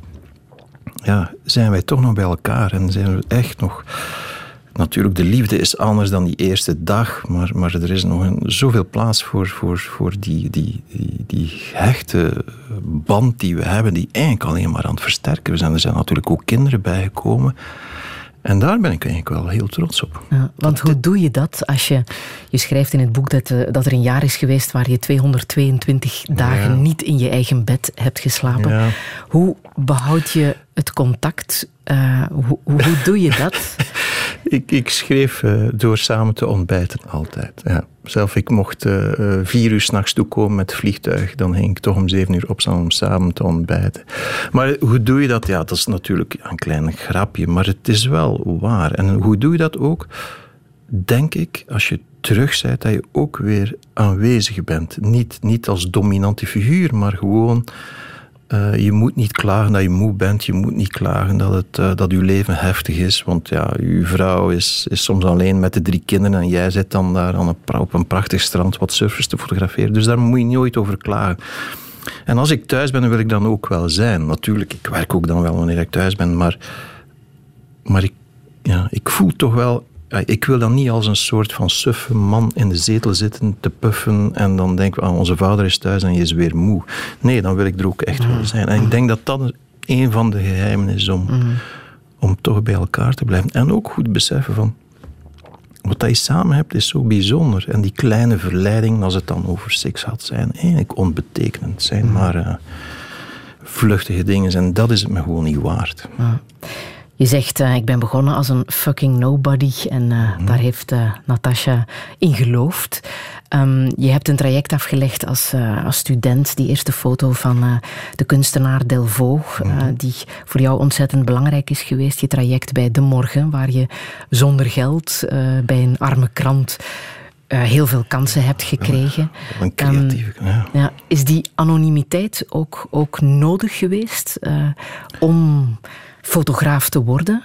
ja, zijn wij toch nog bij elkaar en zijn we echt nog Natuurlijk, de liefde is anders dan die eerste dag, maar, maar er is nog een, zoveel plaats voor, voor, voor die, die, die, hechte band die we hebben, die eigenlijk alleen maar aan het versterken is. En er zijn natuurlijk ook kinderen bijgekomen. En daar ben ik eigenlijk wel heel trots op. Ja, want hoe doe je dat als je... Je schrijft in het boek dat, uh, dat er een jaar is geweest waar je 222 dagen niet in je eigen bed hebt geslapen. Hoe behoud je het contact? Uh, hoe, hoe, doe je dat? [LAUGHS] ik, ik schreef uh, door samen te ontbijten altijd. Ja. Zelf, ik mocht uh, vier uur s'nachts toekomen met het vliegtuig. Dan ging ik toch om zeven uur opstaan om samen te ontbijten. Maar hoe doe je dat? Ja, dat is natuurlijk een klein grapje, maar het is wel waar. En hoe doe je dat ook? Denk ik, als je terug dat je ook weer aanwezig bent. Niet, niet als dominante figuur, maar gewoon uh, je moet niet klagen dat je moe bent. Je moet niet klagen dat, het, uh, dat je leven heftig is. Want ja, je vrouw is, is soms alleen met de drie kinderen en jij zit dan daar aan een, op een prachtig strand wat surfers te fotograferen. Dus daar moet je nooit over klagen. En als ik thuis ben, wil ik dan ook wel zijn. Natuurlijk, ik werk ook dan wel wanneer ik thuis ben, maar, maar ik, ja, ik voel toch wel ik wil dan niet als een soort van suffe man in de zetel zitten te puffen en dan denken we, ah, onze vader is thuis en je is weer moe. Nee, dan wil ik er ook echt wel zijn. En ik denk dat dat een van de geheimen is om, mm. om toch bij elkaar te blijven. En ook goed beseffen van, wat je samen hebt is zo bijzonder. En die kleine verleidingen, als het dan over seks had, zijn eigenlijk onbetekenend. Zijn mm. maar uh, vluchtige dingen. En dat is het me gewoon niet waard. Je zegt, uh, ik ben begonnen als een fucking nobody en uh, mm. daar heeft uh, Natasha in geloofd. Um, je hebt een traject afgelegd als, als student. Die eerste foto van de kunstenaar Delvaux, mm. die voor jou ontzettend belangrijk is geweest. Je traject bij De Morgen, waar je zonder geld bij een arme krant heel veel kansen hebt gekregen. Een creatieve, um, ja. ja. Is die anonimiteit ook, ook nodig geweest om fotograaf te worden?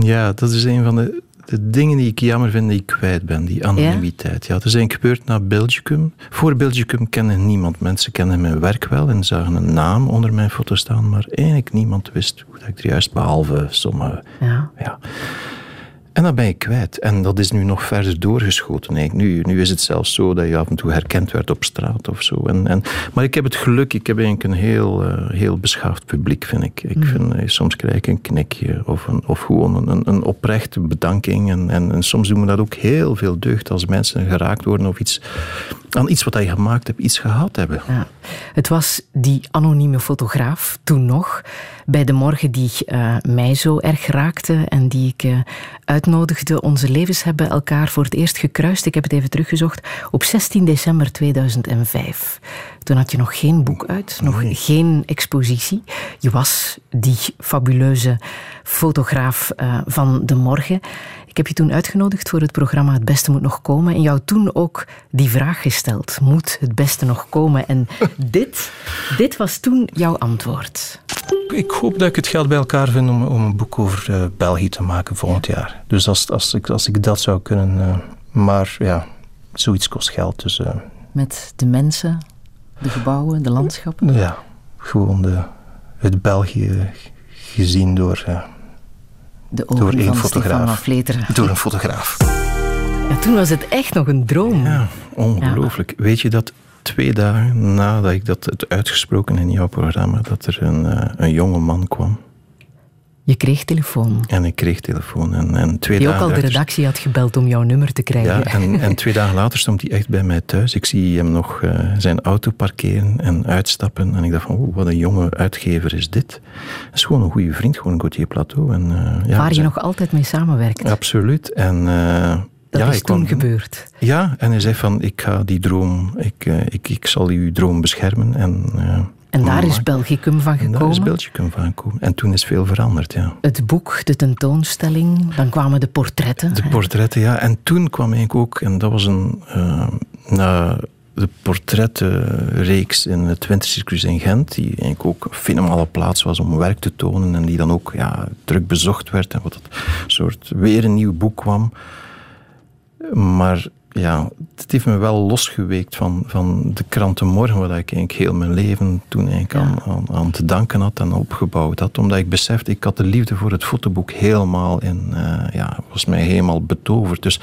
Ja, dat is een van de, de dingen die ik jammer vind die ik kwijt ben, die anonimiteit. Ja, ja er zijn gebeurd na Belgicum. Voor Belgicum kende niemand. Mensen kenden mijn werk wel en zagen een naam onder mijn foto staan, maar eigenlijk niemand wist hoe dat ik er juist, behalve sommige. Ja. ja. En dat ben je kwijt. En dat is nu nog verder doorgeschoten. Eigenlijk. Nu, nu is het zelfs zo dat je af en toe herkend werd op straat of zo. En, en, maar ik heb het geluk, ik heb eigenlijk een heel, uh, heel beschaafd publiek, vind ik. ik mm. vind, uh, soms krijg ik een knikje of, een, of gewoon een, een oprechte bedanking. En, en, en, soms doen we dat ook heel veel deugd als mensen geraakt worden of iets, aan iets wat je gemaakt hebt, iets gehad hebben. Ja. Het was die anonieme fotograaf, toen nog, bij de morgen die uh, mij zo erg raakte en die ik uitnodigde. Onze levens hebben elkaar voor het eerst gekruist. Ik heb het even teruggezocht. Op 16 december 2005. Toen had je nog geen boek uit, nog geen expositie. Je was die fabuleuze fotograaf uh, van de morgen. Ik heb je toen uitgenodigd voor het programma Het Beste Moet Nog Komen. En jou toen ook die vraag gesteld: Moet het beste nog komen? En [LAUGHS] dit, dit was toen jouw antwoord. Ik hoop dat ik het geld bij elkaar vind om, om een boek over uh, België te maken volgend jaar. Dus als, als, ik, als ik dat zou kunnen. Uh, maar ja, zoiets kost geld. Dus, uh, Met de mensen, de gebouwen, de landschappen? Ja, gewoon de, het België gezien door, de door één fotograaf. Door een fotograaf. Ja, toen was het echt nog een droom. Ja, ongelooflijk. Weet je dat twee dagen nadat ik dat het uitgesproken in jouw programma, dat er een, uh, een jonge man kwam. Je kreeg telefoon. En ik kreeg telefoon. En, en twee Die ook al de redactie had gebeld om jouw nummer te krijgen. Ja, en, en twee dagen later stond hij echt bij mij thuis. Ik zie hem nog uh, zijn auto parkeren en uitstappen. En ik dacht van, oh, wat een jonge uitgever is dit. Dat is gewoon een goede vriend, gewoon Gauthier Plateau. En, uh, ja, Waar je nog altijd mee samenwerkt. Absoluut. En dat ja, is toen gebeurd. Ja, en hij zei van, ik ga die droom, ik, ik, ik zal uw droom beschermen. En, en daar is Belgicum van gekomen? En daar is Belgicum van gekomen. En toen is veel veranderd, ja. Het boek, de tentoonstelling, dan kwamen de portretten. De portretten, ja. En toen kwam ik ook, en dat was een... Uh, na de portrettenreeks in het Wintercircus in Gent, die eigenlijk ook een fenomenale plaats was om werk te tonen en die dan ook ja, druk bezocht werd en wat het soort weer een nieuw boek kwam. Maar ja, het heeft me wel losgeweekt van, van de krantenmorgen, waar ik eigenlijk heel mijn leven toen eigenlijk aan, aan, te danken had en opgebouwd had. Omdat ik besefte, ik had de liefde voor het fotoboek helemaal in, uh, ja, was mij helemaal betoverd. Dus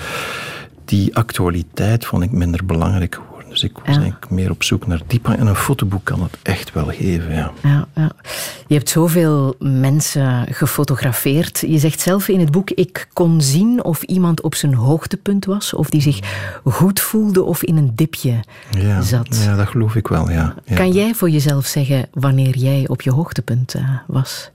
die actualiteit vond ik minder belangrijk dus ik was eigenlijk meer op zoek naar dieper. En een fotoboek kan het echt wel geven. Ja. Ja, ja. Je hebt zoveel mensen gefotografeerd. Je zegt zelf in het boek: ik kon zien of iemand op zijn hoogtepunt was, of die zich goed voelde of in een dipje zat. Ja, dat geloof ik wel. Ja. Kan jij voor jezelf zeggen wanneer jij op je hoogtepunt uh, was?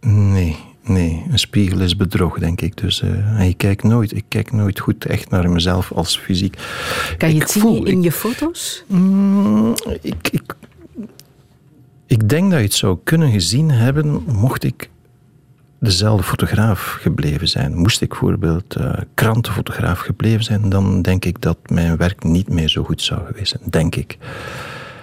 Nee, Nee, een spiegel is bedrog, denk ik. Dus uh, ik, kijk nooit, ik kijk nooit goed echt naar mezelf als fysiek. Kan je het zien in je foto's? Mm, ik, ik, ik denk dat je het zou kunnen gezien hebben mocht ik dezelfde fotograaf gebleven zijn. Moest ik bijvoorbeeld uh, krantenfotograaf gebleven zijn, dan denk ik dat mijn werk niet meer zo goed zou geweest zijn. Denk ik.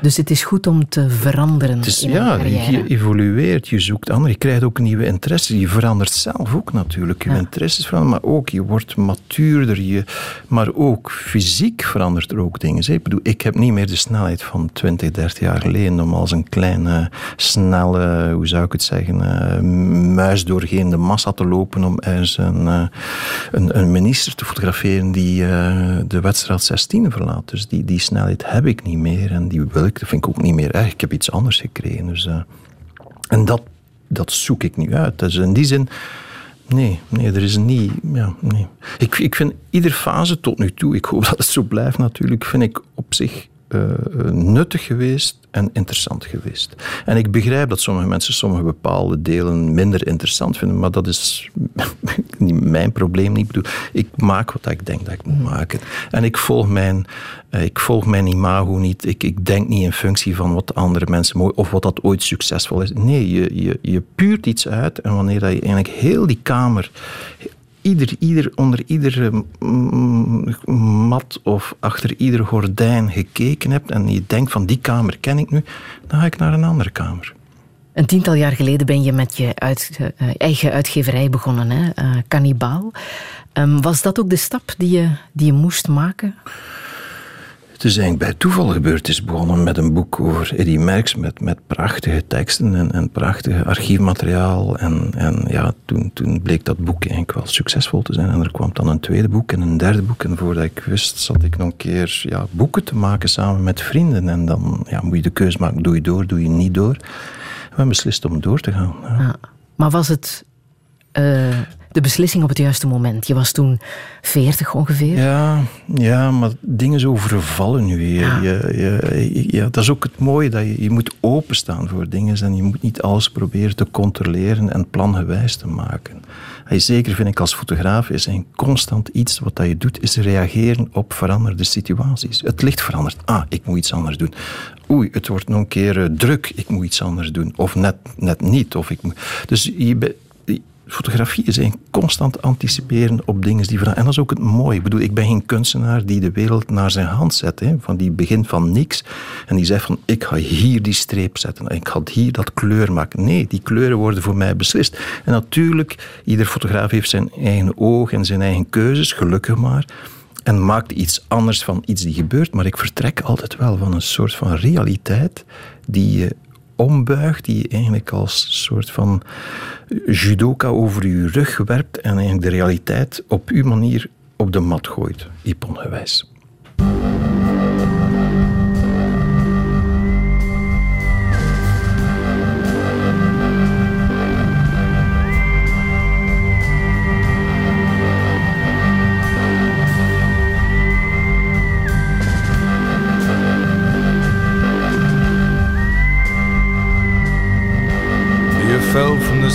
Dus het is goed om te veranderen. Het is, in ja, je evolueert, je zoekt anderen, je krijgt ook nieuwe interesses. Je verandert zelf ook natuurlijk. Je interesses veranderen, maar ook je wordt matuurder. Je, maar ook fysiek verandert er ook dingen. Ik bedoel, ik heb niet meer de snelheid van 20, 30 jaar geleden om als een kleine, snelle, hoe zou ik het zeggen, uh, muis doorheen de massa te lopen om ergens een, uh, een, een, minister te fotograferen die uh, de wedstrijd 16 verlaat. Dus die, die snelheid heb ik niet meer en die wil ik dat vind ik ook niet meer erg. Ik heb iets anders gekregen. Dus, uh, en dat, dat zoek ik nu uit. Dus in die zin, nee, nee er is niet. Ja, nee. ik, ik vind iedere fase tot nu toe, ik hoop [LAUGHS] dat het zo blijft natuurlijk, vind ik op zich uh, nuttig geweest en interessant geweest. En ik begrijp dat sommige mensen sommige bepaalde delen minder interessant vinden, maar dat is [LAUGHS] niet mijn probleem niet. Ik, bedoel, ik maak wat ik denk dat ik moet maken. En ik volg mijn, uh, ik volg mijn imago niet. Ik, ik denk niet in functie van wat andere mensen mooi of wat dat ooit succesvol is. Nee, je, je, je puurt iets uit en wanneer dat je eigenlijk heel die kamer ieder, ieder, onder iedere mat of achter ieder gordijn gekeken hebt en je denkt van die kamer ken ik nu, dan ga ik naar een andere kamer. Een tiental jaar geleden ben je met je uh, eigen uitgeverij begonnen, hè? Uh, Cannibaal. Um, was dat ook de stap die je, die je moest maken? Is eigenlijk bij toeval gebeurd. Is begonnen met een boek over Eddie Merckx met, met prachtige teksten en, en prachtige archiefmateriaal. En, en ja, toen, toen bleek dat boek eigenlijk wel succesvol te zijn. En er kwam dan een tweede boek en een derde boek. En voordat ik wist, zat ik nog een keer ja, boeken te maken samen met vrienden. En dan ja, moet je de keuze maken, doe je door, doe je niet door. We hebben beslist om door te gaan. Ja. Maar was het... Uh de beslissing op het juiste moment. Je was toen veertig ongeveer. Ja, ja, maar dingen zo vervallen nu weer. Ja. Je, ja, dat is ook het mooie, dat je, je moet openstaan voor dingen en je moet niet alles proberen te controleren en plangewijs te maken. En zeker vind ik als fotograaf is een constant iets wat dat je doet, is reageren op veranderde situaties. Het licht verandert. Ah, ik moet iets anders doen. Oei, het wordt nog een keer eh, druk. Ik moet iets anders doen. Of net, net niet. Of ik moet... Dus je, fotografie is een constant anticiperen op dingen die veranderen. En dat is ook het mooie. Ik bedoel, ik ben geen kunstenaar die de wereld naar zijn hand zet. Hè, van die begint van niks en die zegt van ik ga hier die streep zetten. Ik ga hier dat kleur maken. Nee, die kleuren worden voor mij beslist. En natuurlijk, ieder fotograaf heeft zijn eigen oog en zijn eigen keuzes, gelukkig maar. En maakt iets anders van iets die gebeurt. Maar ik vertrek altijd wel van een soort van realiteit die ombuigt, die je eigenlijk als soort van judoka over je rug werpt en eigenlijk de realiteit op uw manier op de mat gooit, ipongewijs.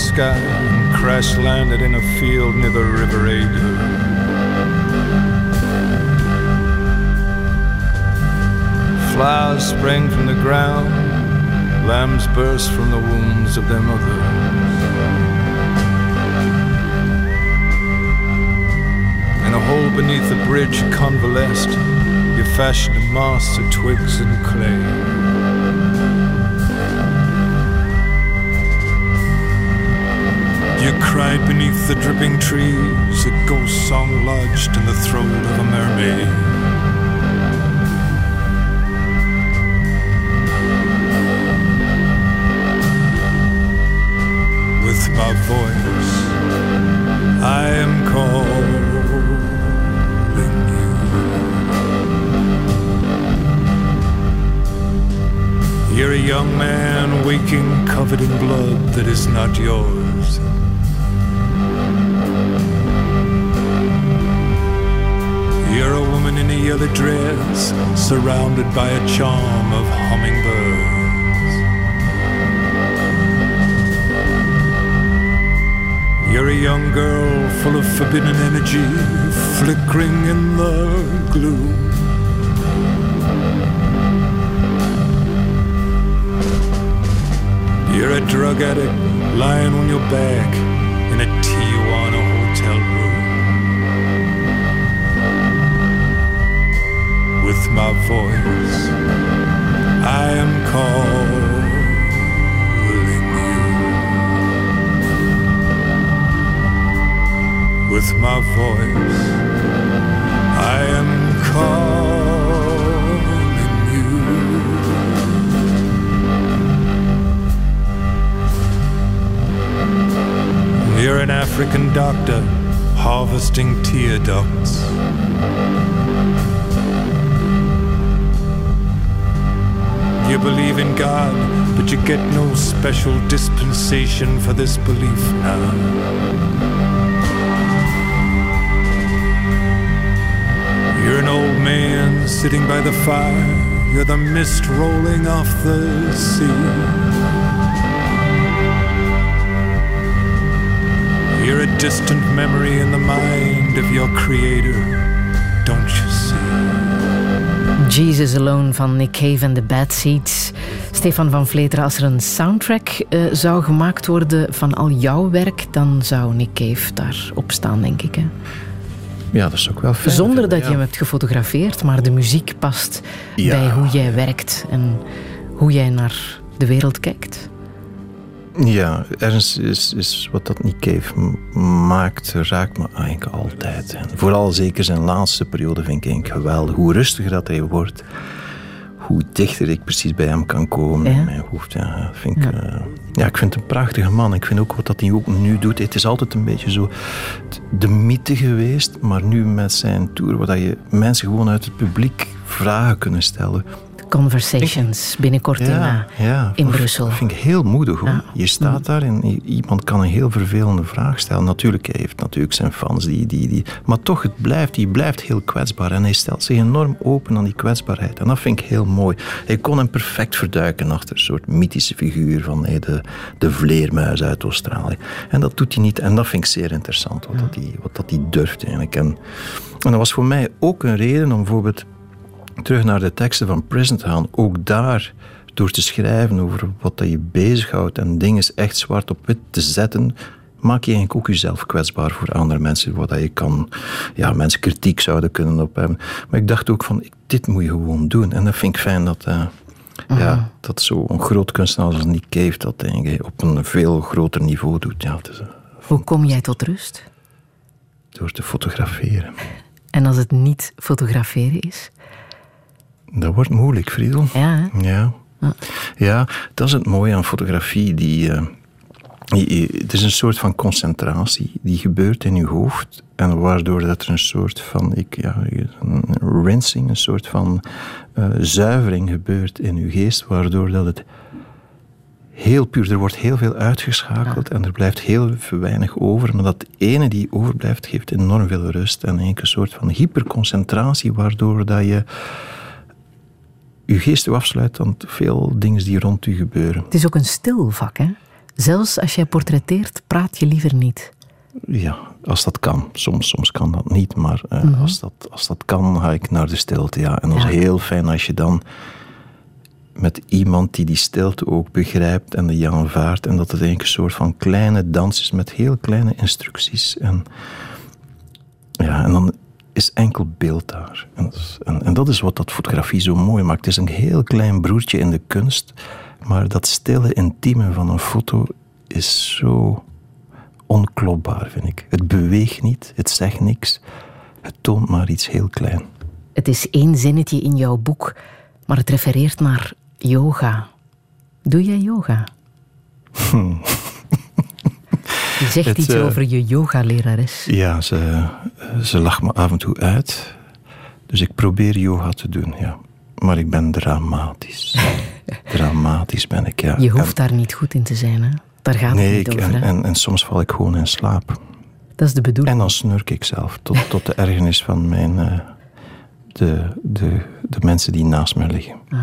Sky and crash landed in a field near the River Adur. Flowers sprang from the ground, lambs burst from the wombs of their mothers. In a hole beneath the bridge you convalesced, you fashioned a mast of twigs and clay. Beneath the dripping trees, a ghost song lodged in the throat of a mermaid. With my voice, I am calling you. You're a young man waking covered in blood that is not yours. Woman in a yellow dress, surrounded by a charm of hummingbirds. You're a young girl full of forbidden energy, flickering in the gloom. You're a drug addict lying on your back my voice. I am calling you. With my voice, I am calling you. You're an African doctor harvesting tear ducts. You believe in God, but you get no special dispensation for this belief now. You're an old man sitting by the fire. You're the mist rolling off the sea. You're a distant memory in the mind of your creator, don't you? Jesus Alone van Nick Cave en The Bad Seeds. Stefan van Vleteren, als er een soundtrack uh, zou gemaakt worden van al jouw werk, dan zou Nick Cave daarop staan, denk ik. Hè? Ja, dat is ook wel fijn. Zonder dat je hem hebt gefotografeerd, maar de muziek past bij hoe jij werkt en hoe jij naar de wereld kijkt. Ja, ergens is, is wat dat niet Cave maakt, raakt me eigenlijk altijd. En vooral zeker zijn laatste periode vind ik geweldig. Hoe rustiger dat hij wordt, hoe dichter ik precies bij hem kan komen. Ja. Mijn hoofd, ja, vind ik, ja. Uh, ja, ik vind het een prachtige man. Ik vind ook wat dat hij ook nu doet. Het is altijd een beetje zo de mythe geweest, maar nu met zijn tour, waar je mensen gewoon uit het publiek vragen kunnen stellen. Conversations binnenkort in, ja, in Brussel. Dat vind ik heel moedig. Hoor. Je staat daar en iemand kan een heel vervelende vraag stellen. Natuurlijk, hij heeft natuurlijk zijn fans, die, die, die, maar toch, het blijft, hij blijft heel kwetsbaar. En hij stelt zich enorm open aan die kwetsbaarheid. En dat vind ik heel mooi. Hij kon hem perfect verduiken achter een soort mythische figuur van hey, de, de vleermuis uit Australië. En dat doet hij niet. En dat vind ik zeer interessant, wat, dat, hij, wat dat hij durft eigenlijk. En, en dat was voor mij ook een reden om bijvoorbeeld terug naar de teksten van Prison te gaan, ook daar door te schrijven over wat dat je bezighoudt en dingen echt zwart op wit te zetten, maak je eigenlijk ook jezelf kwetsbaar voor andere mensen, wat je kan, ja, mensen kritiek zouden kunnen op hebben. Maar ik dacht ook van, dit moet je gewoon doen. En dat vind ik fijn dat, uh, ja, dat zo'n groot kunstenaar als Nick Cave dat denk ik, op een veel groter niveau doet. Ja, uh, Hoe kom jij tot rust? Door te fotograferen. En als het niet fotograferen is? Dat wordt moeilijk, Friedel. Ja, ja. Ja. dat is het mooie aan fotografie. Die, uh, het is een soort van concentratie die gebeurt in je hoofd. En waardoor dat er een soort van ik, ja, een rinsing, een soort van uh, zuivering gebeurt in je geest. Waardoor dat het heel puur, er wordt heel veel uitgeschakeld en er blijft heel weinig over. Maar dat ene die overblijft geeft enorm veel rust en een soort van hyperconcentratie. Waardoor dat je je geest afsluit aan veel dingen die rond u gebeuren. Het is ook een stil vak, hè? Zelfs als jij portretteert, praat je liever niet. Ja, als dat kan. Soms, soms kan dat niet, maar uh, mm -hmm. als, dat, als dat kan, ga ik naar de stilte. Ja. En dat is heel fijn als je dan met iemand die die stilte ook begrijpt en die aanvaardt. En dat het eigenlijk een soort van kleine dans is met heel kleine instructies. En, ja, en dan is enkel beeld daar. En, en, en, dat is wat dat fotografie zo mooi maakt. Het is een heel klein broertje in de kunst, maar dat stille, intieme van een foto is zo onklopbaar, vind ik. Het beweegt niet, het zegt niks, het toont maar iets heel klein. Het is één zinnetje in jouw boek, maar het refereert naar yoga. Doe jij yoga? [LAUGHS] [LAUGHS] Je zegt iets uh, over je yogalerares. Ja, ze, ze lacht me af en toe uit. Dus ik probeer yoga te doen, ja. Maar ik ben dramatisch. [LAUGHS] dramatisch ben ik, ja. Je hoeft daar niet goed in te zijn, hè? Daar gaat nee, het niet over. En, en, en, soms val ik gewoon in slaap. Dat is de bedoeling. En dan snurk ik zelf, tot, [LAUGHS] tot de ergernis van mijn, uh, de, de, de mensen die naast me liggen. Ah.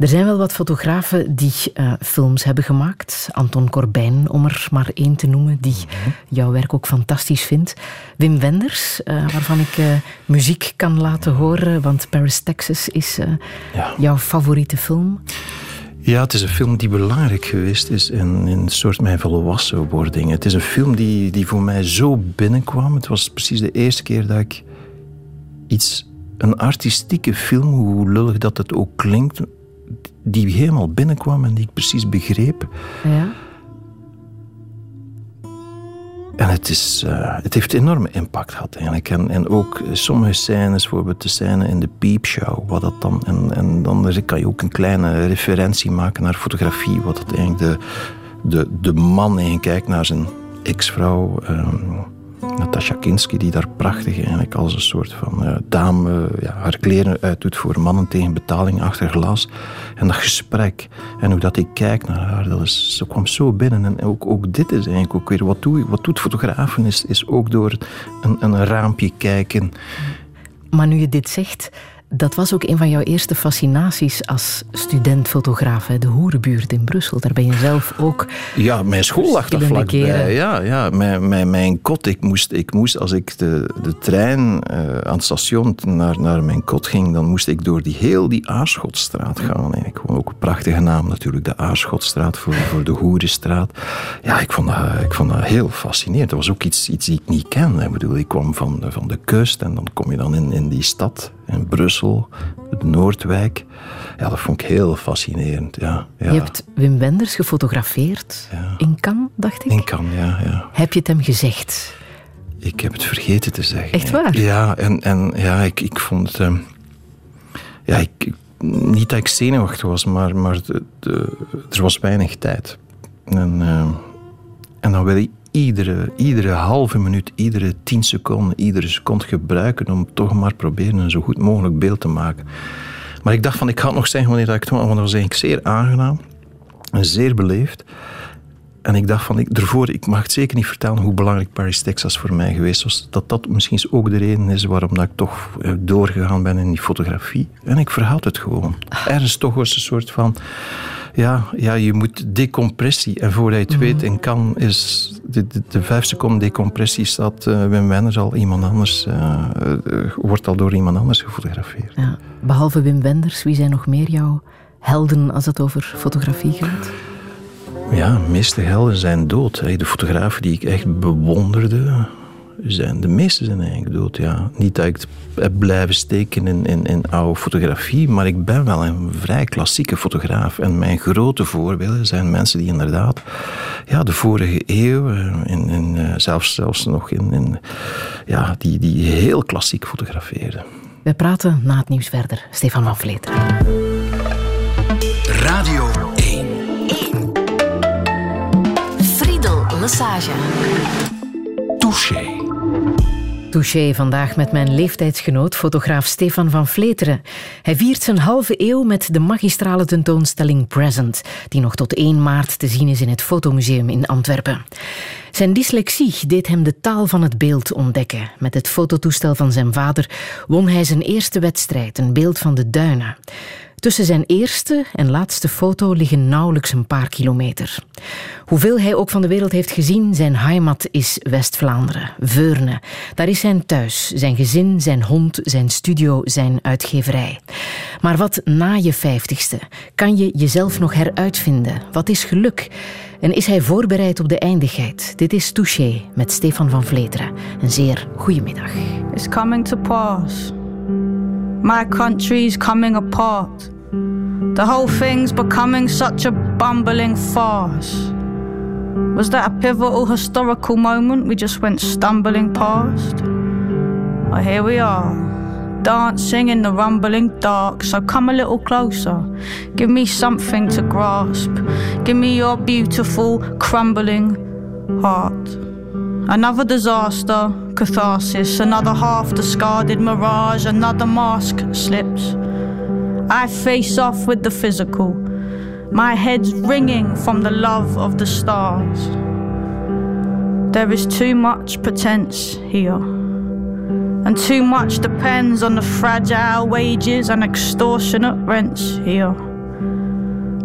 Er zijn wel wat fotografen die uh, films hebben gemaakt. Anton Corbijn, om er maar één te noemen, die mm-hmm. jouw werk ook fantastisch vindt. Wim Wenders, uh, waarvan ik uh, muziek kan laten horen, want Paris, Texas is ja. jouw favoriete film. Ja, het is een film die belangrijk geweest is in, in een soort mijn volwassenwording. Het is een film die, die voor mij zo binnenkwam. Het was precies de eerste keer dat ik iets, een artistieke film, hoe lullig dat het ook klinkt, die helemaal binnenkwam en die ik precies begreep. Ja. En het, is, uh, het heeft enorme impact gehad eigenlijk. En, en ook sommige scènes, bijvoorbeeld de scène in de Peepshow, wat dat dan, en, en dan kan je ook een kleine referentie maken naar fotografie, wat dat eigenlijk de, de, de man eigenlijk kijkt naar zijn ex-vrouw. Um, Natasha Kinski, die daar prachtig eigenlijk als een soort van uh, dame ja, haar kleren uitdoet voor mannen tegen betaling achter glas. En dat gesprek en hoe dat ik kijk naar haar, dat is, ze kwam zo binnen. En ook, ook dit is eigenlijk ook weer, wat, wat doet fotografen, is, is ook door een, een raampje kijken. Maar nu je dit zegt, dat was ook een van jouw eerste fascinaties als student-fotograaf, de Hoerenbuurt in Brussel. Daar ben je zelf ook. Ja, mijn school lag daar vlakbij. Ja, ja mijn, mijn, mijn kot. Ik moest, ik moest als ik de, de trein uh, aan het station naar, naar mijn kot ging, dan moest ik door die, heel die Aarschotstraat gaan. En ik vond ook een prachtige naam natuurlijk, de Aarschotstraat voor, voor de Hoerenstraat. Ja, ik vond, dat, ik vond dat heel fascinerend. Dat was ook iets, iets die ik niet kende. Ik bedoel, ik kwam van, van de kust en dan kom je dan in, in die stad in Brussel, de Noordwijk. Ja, dat vond ik heel fascinerend. Ja, ja. Je hebt Wim Wenders gefotografeerd in Cannes, dacht ik? In Cannes, ja, ja. Heb je het hem gezegd? Ik heb het vergeten te zeggen. Echt waar? Ja, en, en ja, ik, ik vond het... Ehm, ja, ik, niet dat ik zenuwachtig was, maar, maar de, de, er was weinig tijd. En, ehm, en dan wil je iedere, iedere halve minuut, iedere tien seconden, iedere seconde gebruiken om toch maar proberen een zo goed mogelijk beeld te maken. Maar ik dacht van, ik het nog zeggen wanneer ik het want dat was eigenlijk zeer aangenaam en zeer beleefd. En ik dacht van, ik, ervoor, ik mag het zeker niet vertellen hoe belangrijk Paris, Texas voor mij geweest was. Dat dat misschien ook de reden is waarom dat ik toch eh, doorgegaan ben in die fotografie. En ik verhoud het gewoon. Ergens toch was een soort van... Ja, ja, je moet decompressie. En voordat je het weet, in kan is de, de, de, vijf seconden decompressie staat uh, Wim Wenders al iemand anders, uh, wordt al door iemand anders gefotografeerd. Ja. Behalve Wim Wenders, wie zijn nog meer jouw helden als het over fotografie gaat? Ja, de meeste helden zijn dood. De fotografen die ik echt bewonderde, zijn, de meeste zijn eigenlijk dood. Ja. Niet dat ik heb blijven steken in, in, in oude fotografie, maar ik ben wel een vrij klassieke fotograaf. En mijn grote voorbeelden zijn mensen die inderdaad ja, de vorige eeuw, eh, in, in, eh, zelfs, zelfs nog in, in, ja, die, die heel klassiek fotografeerden. We praten na het nieuws verder. Stefan van Vleteren. Radio Massage. Touché. Touché vandaag met mijn leeftijdsgenoot, fotograaf Stefan van Vleteren. Hij viert zijn halve eeuw met de magistrale tentoonstelling Present, die nog tot 1 maart te zien is in het Fotomuseum in Antwerpen. Zijn dyslexie deed hem de taal van het beeld ontdekken. Met het fototoestel van zijn vader won hij zijn eerste wedstrijd, een beeld van de duinen. Tussen zijn eerste en laatste foto liggen nauwelijks een paar kilometer. Hoeveel hij ook van de wereld heeft gezien, zijn heimat is West-Vlaanderen, Veurne. Daar is zijn thuis, zijn gezin, zijn hond, zijn studio, zijn uitgeverij. Maar wat na je vijftigste? Kan je jezelf nog heruitvinden? Wat is geluk? En is hij voorbereid op de eindigheid? Dit is Touché met Stefan van Vleteren. Een zeer goede middag. It's coming to pass. My country's coming apart. The whole thing's becoming such a bumbling farce. Was that a pivotal historical moment we just went stumbling past? Well, here we are, dancing in the rumbling dark. So come a little closer, give me something to grasp. Give me your beautiful, crumbling heart. Another disaster, catharsis, another half discarded mirage, another mask slips. I face off with the physical, my head's ringing from the love of the stars. There is too much pretense here, and too much depends on the fragile wages and extortionate rents here.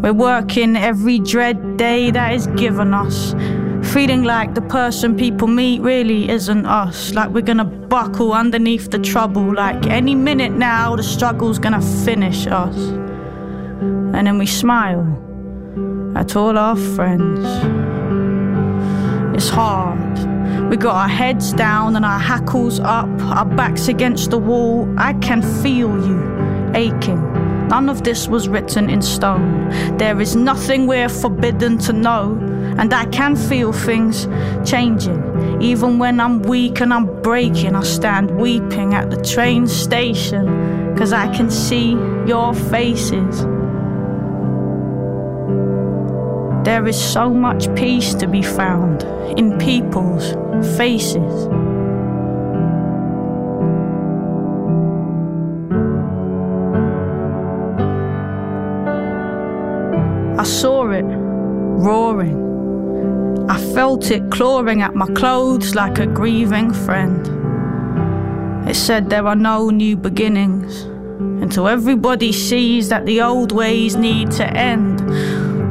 We're working every dread day that is given us Feeling like the person people meet really isn't us. Like we're gonna buckle underneath the trouble. Like any minute now, the struggle's gonna finish us. And then we smile at all our friends. It's hard. We got our heads down and our hackles up, our backs against the wall. I can feel you aching. None of this was written in stone. There is nothing we're forbidden to know. And I can feel things changing. Even when I'm weak and I'm breaking, I stand weeping at the train station. Cause I can see your faces. There is so much peace to be found in people's faces. I saw it roaring I felt it clawing at my clothes like a grieving friend. It said there are no new beginnings until everybody sees that the old ways need to end.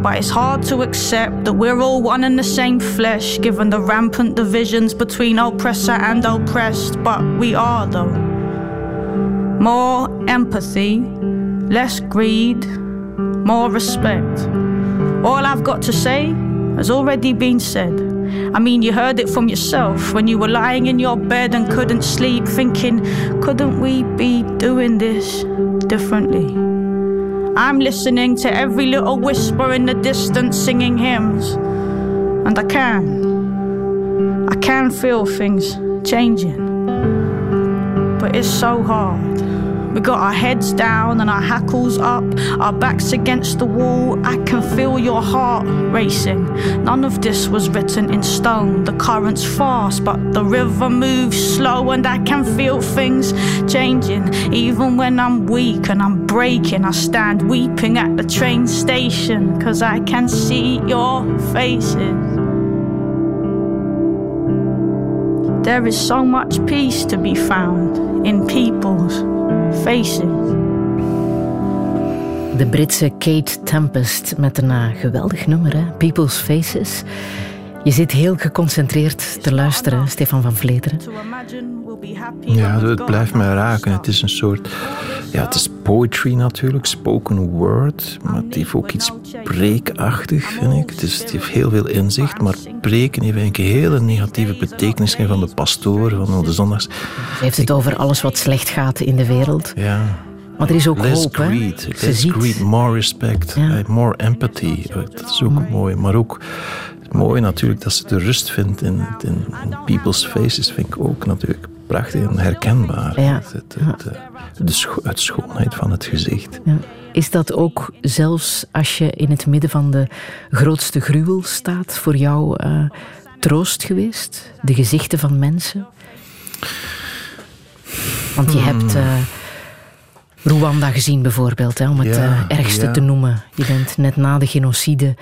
But it's hard to accept that we're all one and the same flesh, given the rampant divisions between oppressor and oppressed. But we are, though. More empathy, less greed, more respect. All I've got to say has already been said. I mean, you heard it from yourself when you were lying in your bed and couldn't sleep, thinking, couldn't we be doing this differently? I'm listening to every little whisper in the distance singing hymns, and I can. I can feel things changing, but it's so hard. We got our heads down and our hackles up, our backs against the wall. I can feel your heart racing. None of this was written in stone. The current's fast, but the river moves slow, and I can feel things changing. Even when I'm weak and I'm breaking, I stand weeping at the train station, cause I can see your faces. There is so much peace to be found in people's faces. De Britse Kate Tempest met een uh, geweldig nummer, hè? People's Faces. Je zit heel geconcentreerd te luisteren, Stefan van Vleteren. Ja, het blijft mij raken. Het is een soort... Ja, het is poetry natuurlijk, spoken word. Maar het heeft ook iets preekachtig, vind ik. Het, is, het heeft heel veel inzicht, maar preken heeft een hele negatieve betekenis van de pastoor, van de zondags. Hij heeft het over alles wat slecht gaat in de wereld. Ja. Maar er is ook less hoop, greed, hè? less greed, more respect, Ja. eh, more empathy. Eh, Dat is ook mooi. Maar ook mooi natuurlijk dat ze de rust vindt in, in, in people's faces, vind ik ook natuurlijk prachtig en herkenbaar. Ja. Het, het, het, eh, de scho- het schoonheid van het gezicht. Ja. Is dat ook zelfs als je in het midden van de grootste gruwel staat, voor jou eh, troost geweest? De gezichten van mensen? Want je hebt eh, Rwanda gezien bijvoorbeeld, hè, om het Ja, ergste ja. te noemen. Je bent net na de genocide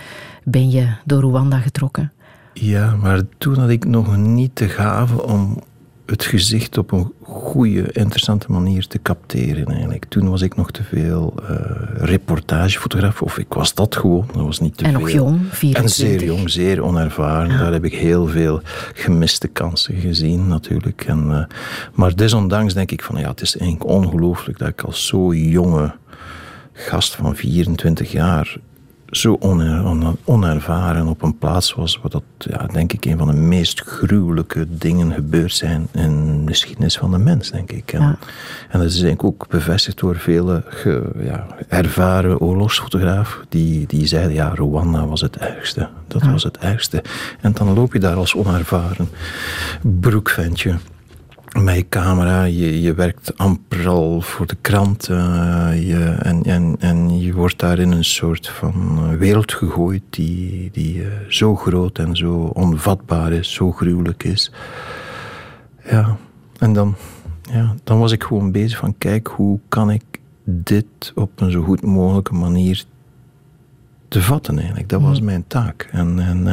ben je door Rwanda getrokken. Ja, maar toen had ik nog niet de gave om het gezicht op een goede, interessante manier te capteren eigenlijk. Toen was ik nog te veel eh, reportagefotograaf, of ik was dat gewoon, dat was niet te En veel. nog jong, 24. En zeer jong, zeer onervaren. Daar heb ik heel veel gemiste kansen gezien natuurlijk. En, eh, maar desondanks denk ik van, ja, het is eigenlijk ongelooflijk dat ik als zo jonge gast van 24 jaar zo oner- oner- onervaren op een plaats was waar dat, ja, denk ik, een van de meest gruwelijke dingen gebeurd zijn in de geschiedenis van de mens, denk ik. En, Ja. en dat is denk ik ook bevestigd door vele ge- ja, ervaren oorlogsfotografen die, die zeiden, ja, Rwanda was het ergste. Dat was het ergste. En dan loop je daar als onervaren broekventje met je camera, je, je werkt amper al voor de krant eh, je, en, en, en je wordt daar in een soort van eh, wereld gegooid die, die eh, zo groot en zo onvatbaar is, zo gruwelijk is. Ja, en dan, ja, dan was ik gewoon bezig van kijk, hoe kan ik dit op een zo goed mogelijke manier te vatten eigenlijk. Dat was mijn taak. En, en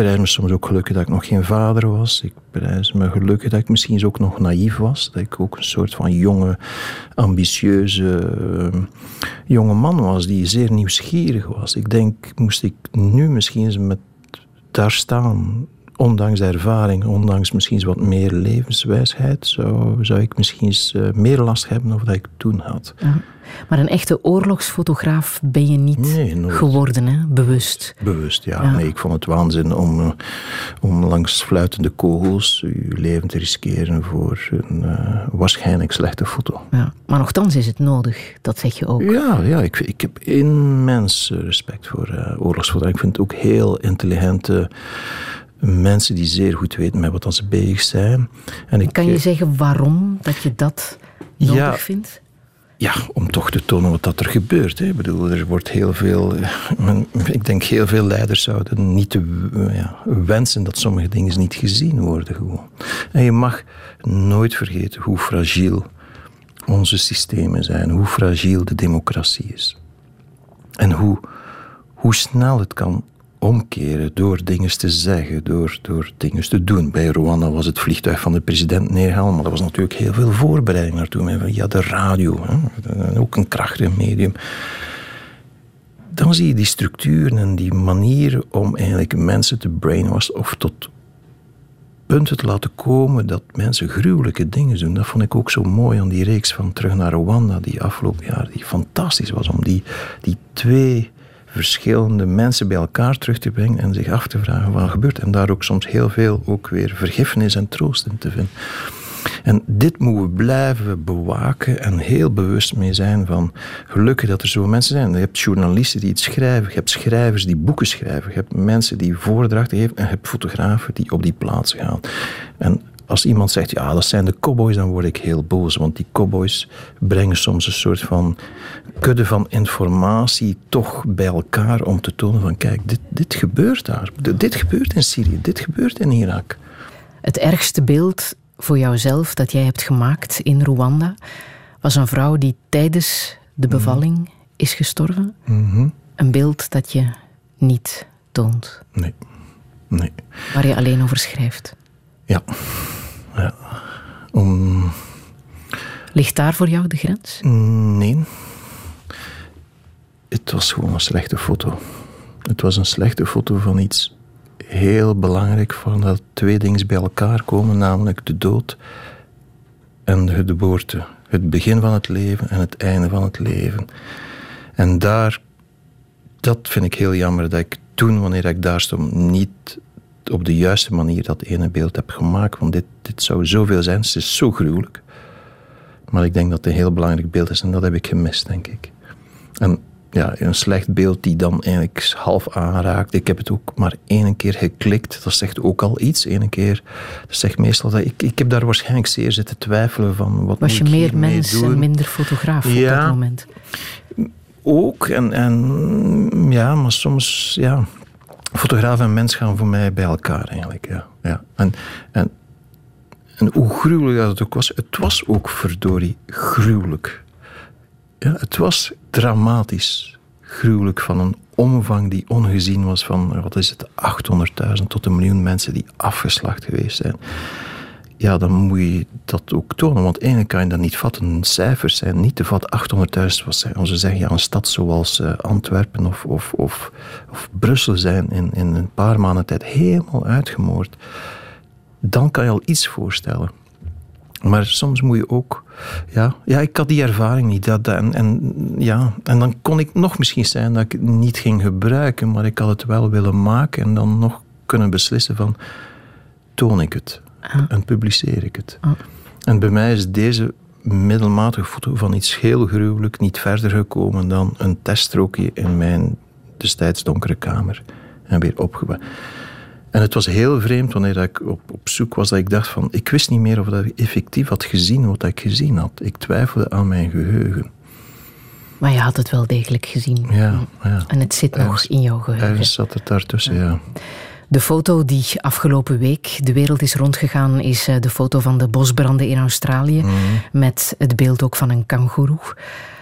prijs me soms ook gelukkig dat ik nog geen vader was. Ik prijs me gelukkig dat ik misschien ook nog naïef was. Dat ik ook een soort van jonge, ambitieuze eh, jonge man was die zeer nieuwsgierig was. Ik denk, moest ik nu misschien eens met daar staan, ondanks ervaring, ondanks misschien wat meer levenswijsheid, zou, zou ik misschien eens eh, meer last hebben dan dat ik toen had. Ja. Maar een echte oorlogsfotograaf ben je niet Nee, geworden, hè? bewust. Bewust, ja. Ja. Nee, ik vond het waanzin om, eh, om langs fluitende kogels je leven te riskeren voor een eh, waarschijnlijk slechte foto. Ja. Maar nogthans is het nodig, dat zeg je ook. Ja, ja ik, ik heb immens respect voor uh, oorlogsfotografie. Ik vind het ook heel intelligente mensen die zeer goed weten met wat ze bezig zijn. En ik, Kan je eh, zeggen waarom dat je dat nodig Ja. vindt? Ja, om toch te tonen wat dat er gebeurt. Hè. Ik bedoel, er wordt heel veel... men- Ik denk heel veel leiders zouden niet te, ja, wensen dat sommige dingen niet gezien worden gewoon. En je mag nooit vergeten hoe fragiel onze systemen zijn. Hoe fragiel de democratie is. En hoe, hoe snel het kan omkeren door dingen te zeggen, door, door dingen te doen. Bij Rwanda was het vliegtuig van de president neerhalen, maar er was natuurlijk heel veel voorbereiding naartoe. Via de radio, hè. ook een krachtig medium. Dan zie je die structuren en die manieren om eigenlijk mensen te brainwashen of tot punten te laten komen dat mensen gruwelijke dingen doen. Dat vond ik ook zo mooi aan die reeks van Terug naar Rwanda, die afgelopen jaar, die fantastisch was, om die, die twee verschillende mensen bij elkaar terug te brengen en zich af te vragen wat er gebeurt. En daar ook soms heel veel ook weer vergiffenis en troost in te vinden. En dit moeten we blijven bewaken en heel bewust mee zijn van gelukkig dat er zo mensen zijn. Je hebt journalisten die iets schrijven, je hebt schrijvers die boeken schrijven, je hebt mensen die voordrachten geven en je hebt fotografen die op die plaats gaan. En als iemand zegt, ja, dat zijn de cowboys, dan word ik heel boos. Want die cowboys brengen soms een soort van kudde van informatie toch bij elkaar om te tonen van, kijk, dit, dit gebeurt daar. Dit gebeurt in Syrië, dit gebeurt in Irak. Het ergste beeld voor jouzelf dat jij hebt gemaakt in Rwanda was een vrouw die tijdens de mhm. bevalling is gestorven. Mhm. Een beeld dat je niet toont. Nee. nee. Waar je alleen over schrijft. Ja. Ja. Om... Ligt daar voor jou de grens? Nee. Het was gewoon een slechte foto. Het was een slechte foto van iets heel belangrijk van dat twee dingen bij elkaar komen, namelijk de dood en de geboorte. Het begin van het leven en het einde van het leven. En daar, dat vind ik heel jammer dat ik toen, wanneer ik daar stond, niet op de juiste manier dat ene beeld heb gemaakt. Want dit, dit zou zoveel zijn, het is zo gruwelijk. Maar ik denk dat het een heel belangrijk beeld is en dat heb ik gemist, denk ik. En ja, een slecht beeld die dan eigenlijk half aanraakt. Ik heb het ook maar één keer geklikt. Dat zegt ook al iets. Eén keer. Dat zegt meestal dat ik, ik heb daar waarschijnlijk zeer zitten twijfelen van wat Was je meer mens en minder fotograaf op dat moment? Ook. En, en ja, maar soms ja. Fotograaf en mens gaan voor mij bij elkaar eigenlijk. Ja. Ja. En, en, en hoe gruwelijk dat het ook was, het was ook verdorie gruwelijk. Ja, het was dramatisch, gruwelijk van een omvang die ongezien was van, wat is het, 800.000 tot een miljoen mensen die afgeslacht geweest zijn. Ja, dan moet je dat ook tonen, want eigenlijk kan je dat niet vatten. Cijfers zijn niet te vatten. 800.000 was, als we zeggen, ja, een stad zoals uh, Antwerpen of, of, of, of, Brussel zijn in, in een paar maanden tijd helemaal uitgemoord. Dan kan je al iets voorstellen. Maar soms moet je ook. Ja, ja ik had die ervaring niet. Dat, en, en, ja, en dan kon ik nog misschien zijn dat ik het niet ging gebruiken, maar ik had het wel willen maken en dan nog kunnen beslissen van toon ik het ah. en publiceer ik het. Ah. En bij mij is deze middelmatige foto van iets heel gruwelijk niet verder gekomen dan een teststrookje in mijn destijds donkere kamer en weer opgebouwd. En het was heel vreemd wanneer ik op, op zoek was dat ik dacht van, ik wist niet meer of dat ik effectief had gezien wat ik gezien had. Ik twijfelde aan mijn geheugen. Maar je had het wel degelijk gezien. Ja, ja. En het zit nog in jouw geheugen. Ergens zat het daartussen, ja. De foto die afgelopen week de wereld is rondgegaan, is eh, de foto van de bosbranden in Australië. Mhm. Met het beeld ook van een kangoeroe.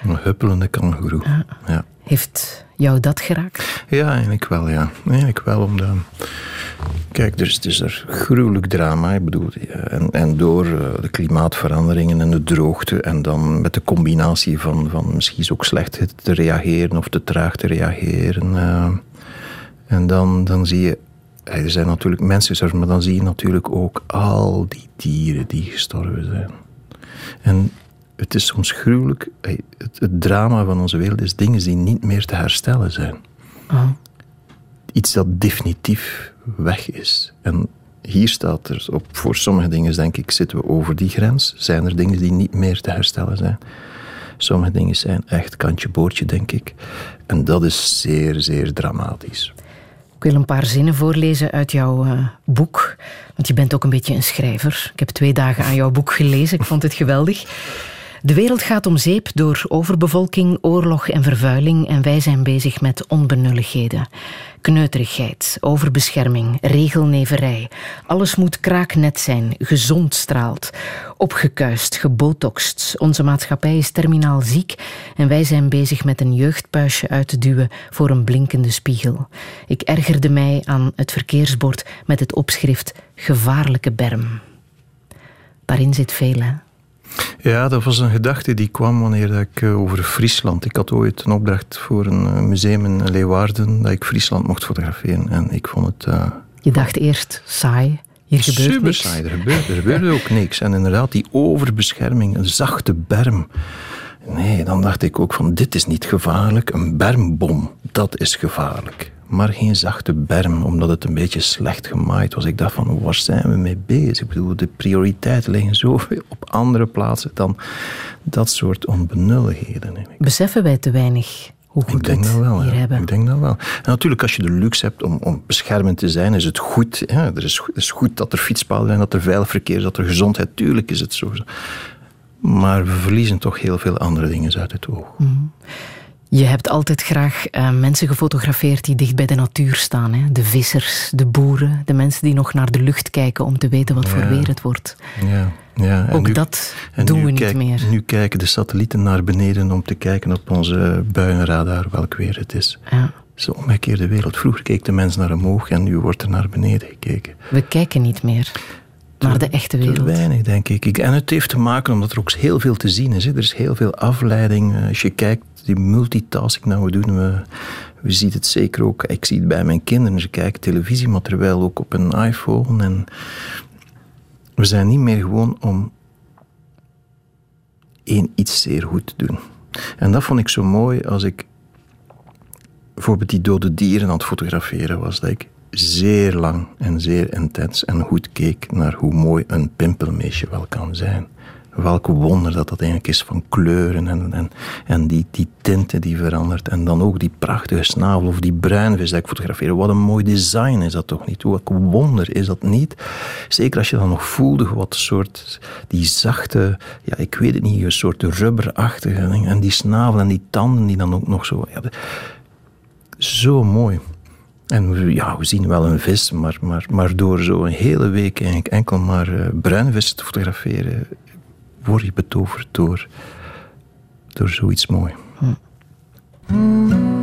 Een huppelende kangoeroe. Ja. Heeft jou dat geraakt? Ja, eigenlijk wel, ja. Eigenlijk wel, omdat... Kijk, er is, is er gruwelijk drama. Ik bedoel, en, en door eh, de klimaatveranderingen en de droogte en dan met de combinatie van, van misschien ook slecht te reageren of te traag te reageren. Uh, en dan, dan zie je, er zijn natuurlijk mensen gestorven, maar dan zie je natuurlijk ook al die dieren die gestorven zijn. En het is soms gruwelijk. Het, het, drama van onze wereld is dingen die niet meer te herstellen zijn. Oh. Iets dat definitief weg is. En hier staat er op, voor sommige dingen denk ik, zitten we over die grens. Zijn er dingen die niet meer te herstellen zijn. Sommige dingen zijn echt kantje boordje, denk ik. En dat is zeer, zeer dramatisch. Ik wil een paar zinnen voorlezen uit jouw uh, boek. Want je bent ook een beetje een schrijver. Ik heb twee dagen aan jouw boek gelezen. Ik vond het geweldig. De wereld gaat om zeep door overbevolking, oorlog en vervuiling en wij zijn bezig met onbenulligheden. Kneuterigheid, overbescherming, regelneverij. Alles moet kraaknet zijn, gezond straalt. Opgekuist, gebotoxt. Onze maatschappij is terminaal ziek en wij zijn bezig met een jeugdpuisje uit te duwen voor een blinkende spiegel. Ik ergerde mij aan het verkeersbord met het opschrift Gevaarlijke berm. Daarin zit veel, hè? Ja, dat was een gedachte die kwam wanneer ik eh, over Friesland. Ik had ooit een opdracht voor een eh, museum in Leeuwarden dat ik Friesland mocht fotograferen. En ik vond het. Uh, Je dacht eerst saai. Hier gebeurt super saai. Er gebeurde, er gebeurde ook niks. En inderdaad, die overbescherming, een zachte berm. Nee, dan dacht ik ook van dit is niet gevaarlijk. Een bermbom, dat is gevaarlijk. Maar geen zachte berm, omdat het een beetje slecht gemaaid was. Ik dacht van, waar zijn we mee bezig? Ik bedoel, de prioriteiten liggen zoveel op andere plaatsen dan dat soort onbenulligheden. Beseffen wij te weinig hoe goed ik denk dat wel, hier hebben? Ik denk dat wel. En natuurlijk, als je de luxe hebt om, om beschermend te zijn, is het goed. Hè? Er is, het is goed dat er fietspaden zijn, dat er veilig verkeer is, dat er gezondheid. Tuurlijk is het zo. Maar we verliezen toch heel veel andere dingen uit het oog. Mhm. Je hebt altijd graag uh, mensen gefotografeerd die dicht bij de natuur staan. Hè? De vissers, de boeren, de mensen die nog naar de lucht kijken om te weten wat voor weer het wordt. Ja, ja. Ook dat doen we niet meer. Nu kijken de satellieten naar beneden om te kijken op onze buienradar welk weer het is. Ja. Zo omgekeerde wereld. Vroeger keek de mens naar omhoog en nu wordt er naar beneden gekeken. We kijken niet meer naar de echte wereld? Te weinig, denk ik. En het heeft te maken omdat er ook heel veel te zien is. Er is heel veel afleiding. Eh, als je kijkt, die multitasking nou we doen, we, we zien het zeker ook. Ik zie het bij mijn kinderen. Ze kijken televisie, maar terwijl ook op een iPhone. En we zijn niet meer gewoon om één iets zeer goed te doen. En dat vond ik zo mooi als ik bijvoorbeeld die dode dieren aan het fotograferen was. Dat ik zeer lang en zeer intens en goed keek naar hoe mooi een pimpelmeesje wel kan zijn. Welk wonder dat dat eigenlijk is van kleuren en, en, en die, die tinten die verandert. En dan ook die prachtige snavel of die bruinvis dat ik fotografeer. Wat een mooi design is dat toch niet? Welk wonder is dat niet? Zeker als je dan nog voelde wat soort, die zachte, ja ik weet het niet, een soort rubberachtige. En die snavel en die tanden die dan ook nog zo... Ja, zo mooi. En ja, we zien wel een vis, maar, maar, maar door zo een hele week eigenlijk enkel maar uh, bruinvis te fotograferen, word je betoverd door, door zoiets mooi. Hm.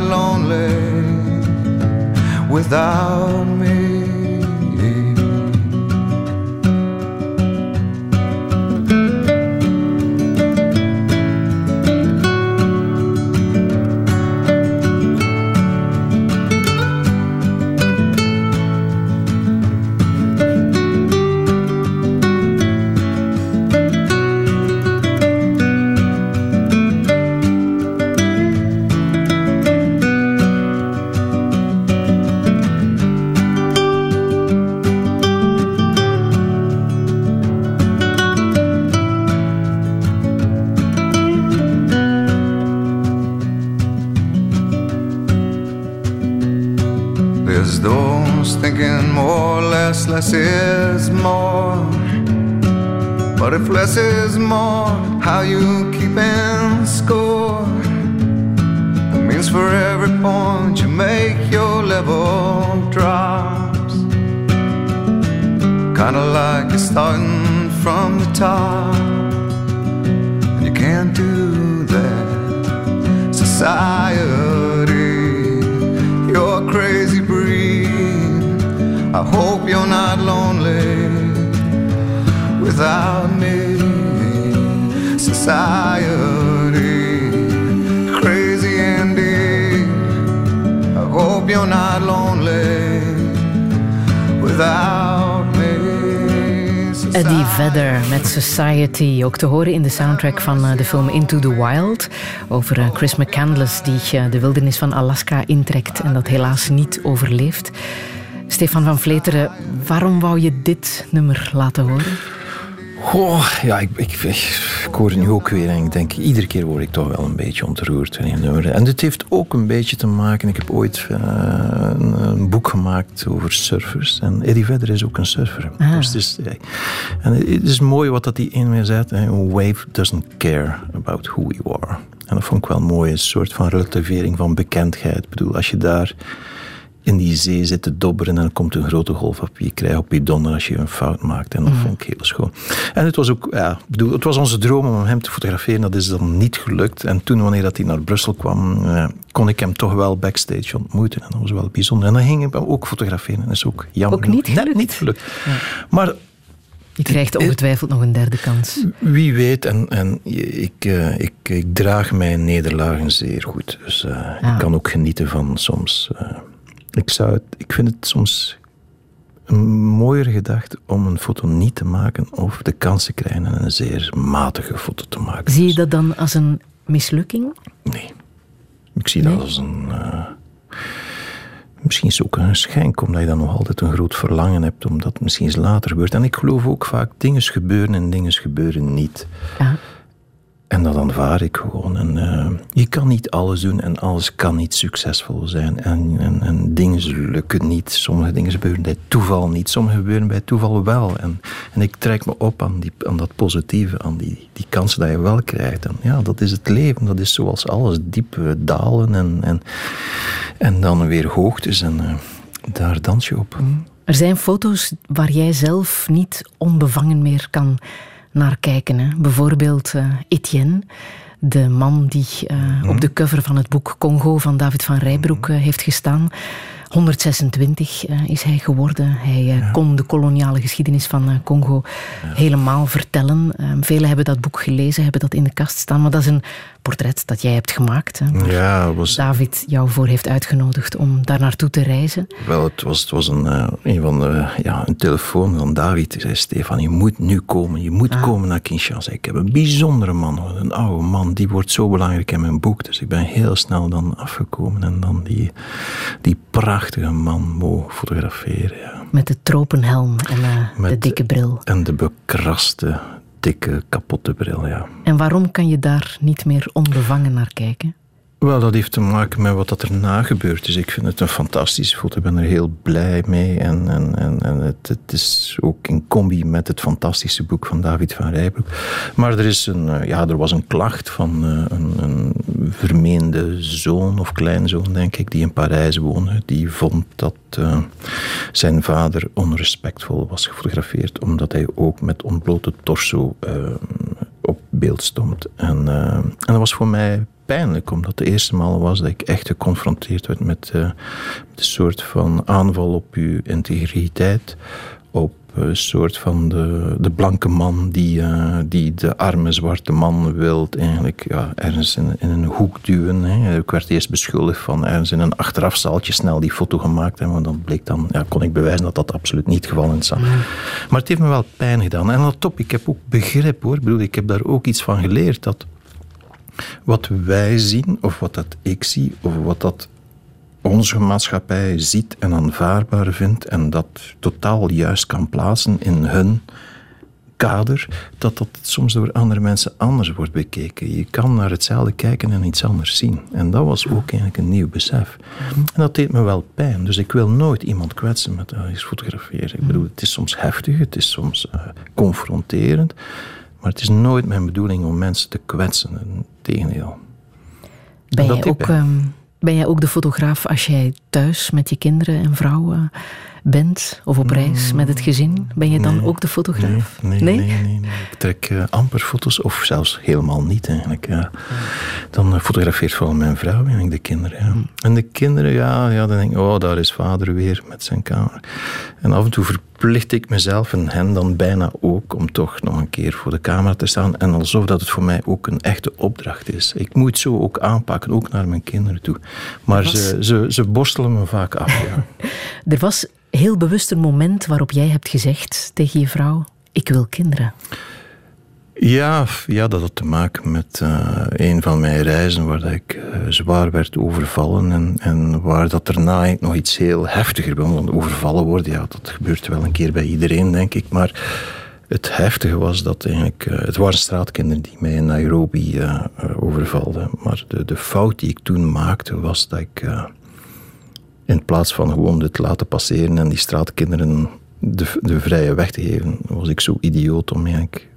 Lonely without less is more, how you keeping score? It means for every point you make, your level drops. Kinda like you're starting from the top. And you can't do that. Society, you're a crazy breed. I hope you're not lonely without. Society, crazy indeed. I hope you're not lonely without me. Eddie Vedder met Society, ook te horen in de soundtrack van eh, de film Into the Wild. Over eh, Chris McCandless die eh, de wildernis van Alaska intrekt en dat helaas niet overleeft. Stefan van Vleteren, waarom wou je dit nummer laten horen? Goh, ja, ik, ik, ik, hoor het nu ook weer en ik denk, iedere keer word ik toch wel een beetje ontroerd een nummer. En dit heeft ook een beetje te maken, ik heb ooit uh, een, een, boek gemaakt over surfers. En Eddie Vedder is ook een surfer. Ah. Dus het is, en het is mooi wat dat die in mij zegt, a wave doesn't care about who we are. En dat vond ik wel mooi, een soort van relativering van bekendheid. Ik bedoel, als je daar in die zee zit te dobberen en dan komt een grote golf op je krijgt op je donder als je een fout maakt. En dat mm. vond ik heel schoon. En het was ook, ja, bedoel, het was onze droom om hem te fotograferen. Dat is dan niet gelukt. En toen, wanneer dat hij naar Brussel kwam, eh, kon ik hem toch wel backstage ontmoeten. En dat was wel bijzonder. En dan ging ik hem ook fotograferen. En dat is ook jammer. Ook niet Net niet gelukt. Ja. Maar je krijgt ongetwijfeld nog een derde kans. Wie weet, en, en ik, uh, ik, ik, draag mijn nederlagen zeer goed. Dus uh, ik kan ook genieten van soms uh, ik, zou het, ik vind het soms een mooiere gedachte om een foto niet te maken of de kans te krijgen een zeer matige foto te maken. Zie je dat dan als een mislukking? Nee. Ik zie dat als een. Uh, misschien is het ook een schenk, omdat je dan nog altijd een groot verlangen hebt, omdat het misschien eens later gebeurt. En ik geloof ook vaak: dingen gebeuren en dingen gebeuren niet. Ja. En dat aanvaar ik gewoon. En, uh, je kan niet alles doen en alles kan niet succesvol zijn. En, en, en, dingen lukken niet. Sommige dingen gebeuren bij toeval niet. Sommige gebeuren bij toeval wel. En, en ik trek me op aan, die, aan dat positieve, aan die, die kansen dat je wel krijgt. En ja, dat is het leven. Dat is zoals alles. Diepe dalen en, en, en dan weer hoogtes. En uh, daar dans je op. Er zijn foto's waar jij zelf niet onbevangen meer kan naar kijken. Hè. Bijvoorbeeld uh, Etienne, de man die uh, op de cover van het boek Congo van David van Rijbroek uh, heeft gestaan. 126 uh, is hij geworden. Hij ja. kon de koloniale geschiedenis van Congo ja. helemaal vertellen. velen hebben dat boek gelezen, hebben dat in de kast staan. Maar dat is een portret dat jij hebt gemaakt. Hè, ja, was... David jou voor heeft uitgenodigd om daar naartoe te reizen. Wel, het was, het was een, een van de, ja, een telefoon van David. Hij zei, Stefan, je moet nu komen. Je moet ah. komen naar Kinshasa. Ik heb een bijzondere man, een oude man. Die wordt zo belangrijk in mijn boek. Dus ik ben heel snel dan afgekomen. En dan die, die prachtige man mogen fotograferen. Ja. Met de tropenhelm en uh, de dikke bril. En de bekraste dikke, kapotte bril, ja. En waarom kan je daar niet meer onbevangen naar kijken? Wel, dat heeft te maken met wat dat erna gebeurd is. Ik vind het een fantastische foto. Ik ben er heel blij mee. En, en, en, en het, het, is ook in combi met het fantastische boek van David van Rijbroek. Maar er, is een, eh, ja, er was een klacht van eh, een, een vermeende zoon of kleinzoon, denk ik, die in Parijs woonde. Die vond dat uh, zijn vader onrespectvol was gefotografeerd, omdat hij ook met ontblote torso op beeld stond. En, en dat was voor mij pijnlijk, omdat de eerste maal was dat ik echt geconfronteerd werd met, uh, met een soort van aanval op uw integriteit, op een soort van de, de blanke man die, uh, die de arme zwarte man wil eigenlijk ja, ergens in, in een hoek duwen. Hè. Ik werd eerst beschuldigd van ergens in een achterafzaaltje snel die foto gemaakt hebben, maar dan bleek dan, ja, kon ik bewijzen dat dat absoluut niet het geval is. Maar het heeft me wel pijn gedaan. En dat top, ik heb ook begrip hoor. Ik, bedoel, ik heb daar ook iets van geleerd, dat wat wij zien, of wat dat ik zie, of wat dat onze maatschappij ziet en aanvaardbaar vindt en dat totaal juist kan plaatsen in hun kader, dat dat soms door andere mensen anders wordt bekeken. Je kan naar hetzelfde kijken en iets anders zien. En dat was ook eigenlijk een nieuw besef. En dat deed me wel pijn. Dus ik wil nooit iemand kwetsen met uh, eens fotograferen. Ik bedoel, het is soms heftig, het is soms uh, confronterend. Maar het is nooit mijn bedoeling om mensen te kwetsen. Tegendeel. Ben jij, ook, um, ben jij ook de fotograaf als jij thuis met je kinderen en vrouwen bent of op reis met het gezin, ben je dan ook de fotograaf? Nee, nee, nee? nee, ik trek uh, amper foto's of zelfs helemaal niet eigenlijk. Ja. Dan uh, fotografeert vooral mijn vrouw en de kinderen. Ja. Hmm. En de kinderen, ja, ja, dan denk ik, oh, daar is vader weer met zijn camera. En af en toe verplicht ik mezelf en hen dan bijna ook om toch nog een keer voor de camera te staan. En alsof dat het voor mij ook een echte opdracht is. Ik moet het zo ook aanpakken, ook naar mijn kinderen toe. Maar ze, ze, ze borstelen me vaak af. Ja. [LAUGHS] er was heel bewust een moment waarop jij hebt gezegd tegen je vrouw: Ik wil kinderen? Ja, ja dat had te maken met uh, een van mijn reizen waar ik uh, zwaar werd overvallen en, en waar dat daarna nog iets heel heftiger was. Want overvallen worden, ja, dat gebeurt wel een keer bij iedereen, denk ik. Maar het heftige was dat eigenlijk... Uh, het waren straatkinderen die mij in Nairobi overvalden. Maar de, de fout die ik toen maakte was dat ik in plaats van gewoon te laten passeren en die straatkinderen de, de vrije weg te geven, was ik zo idioot om eigenlijk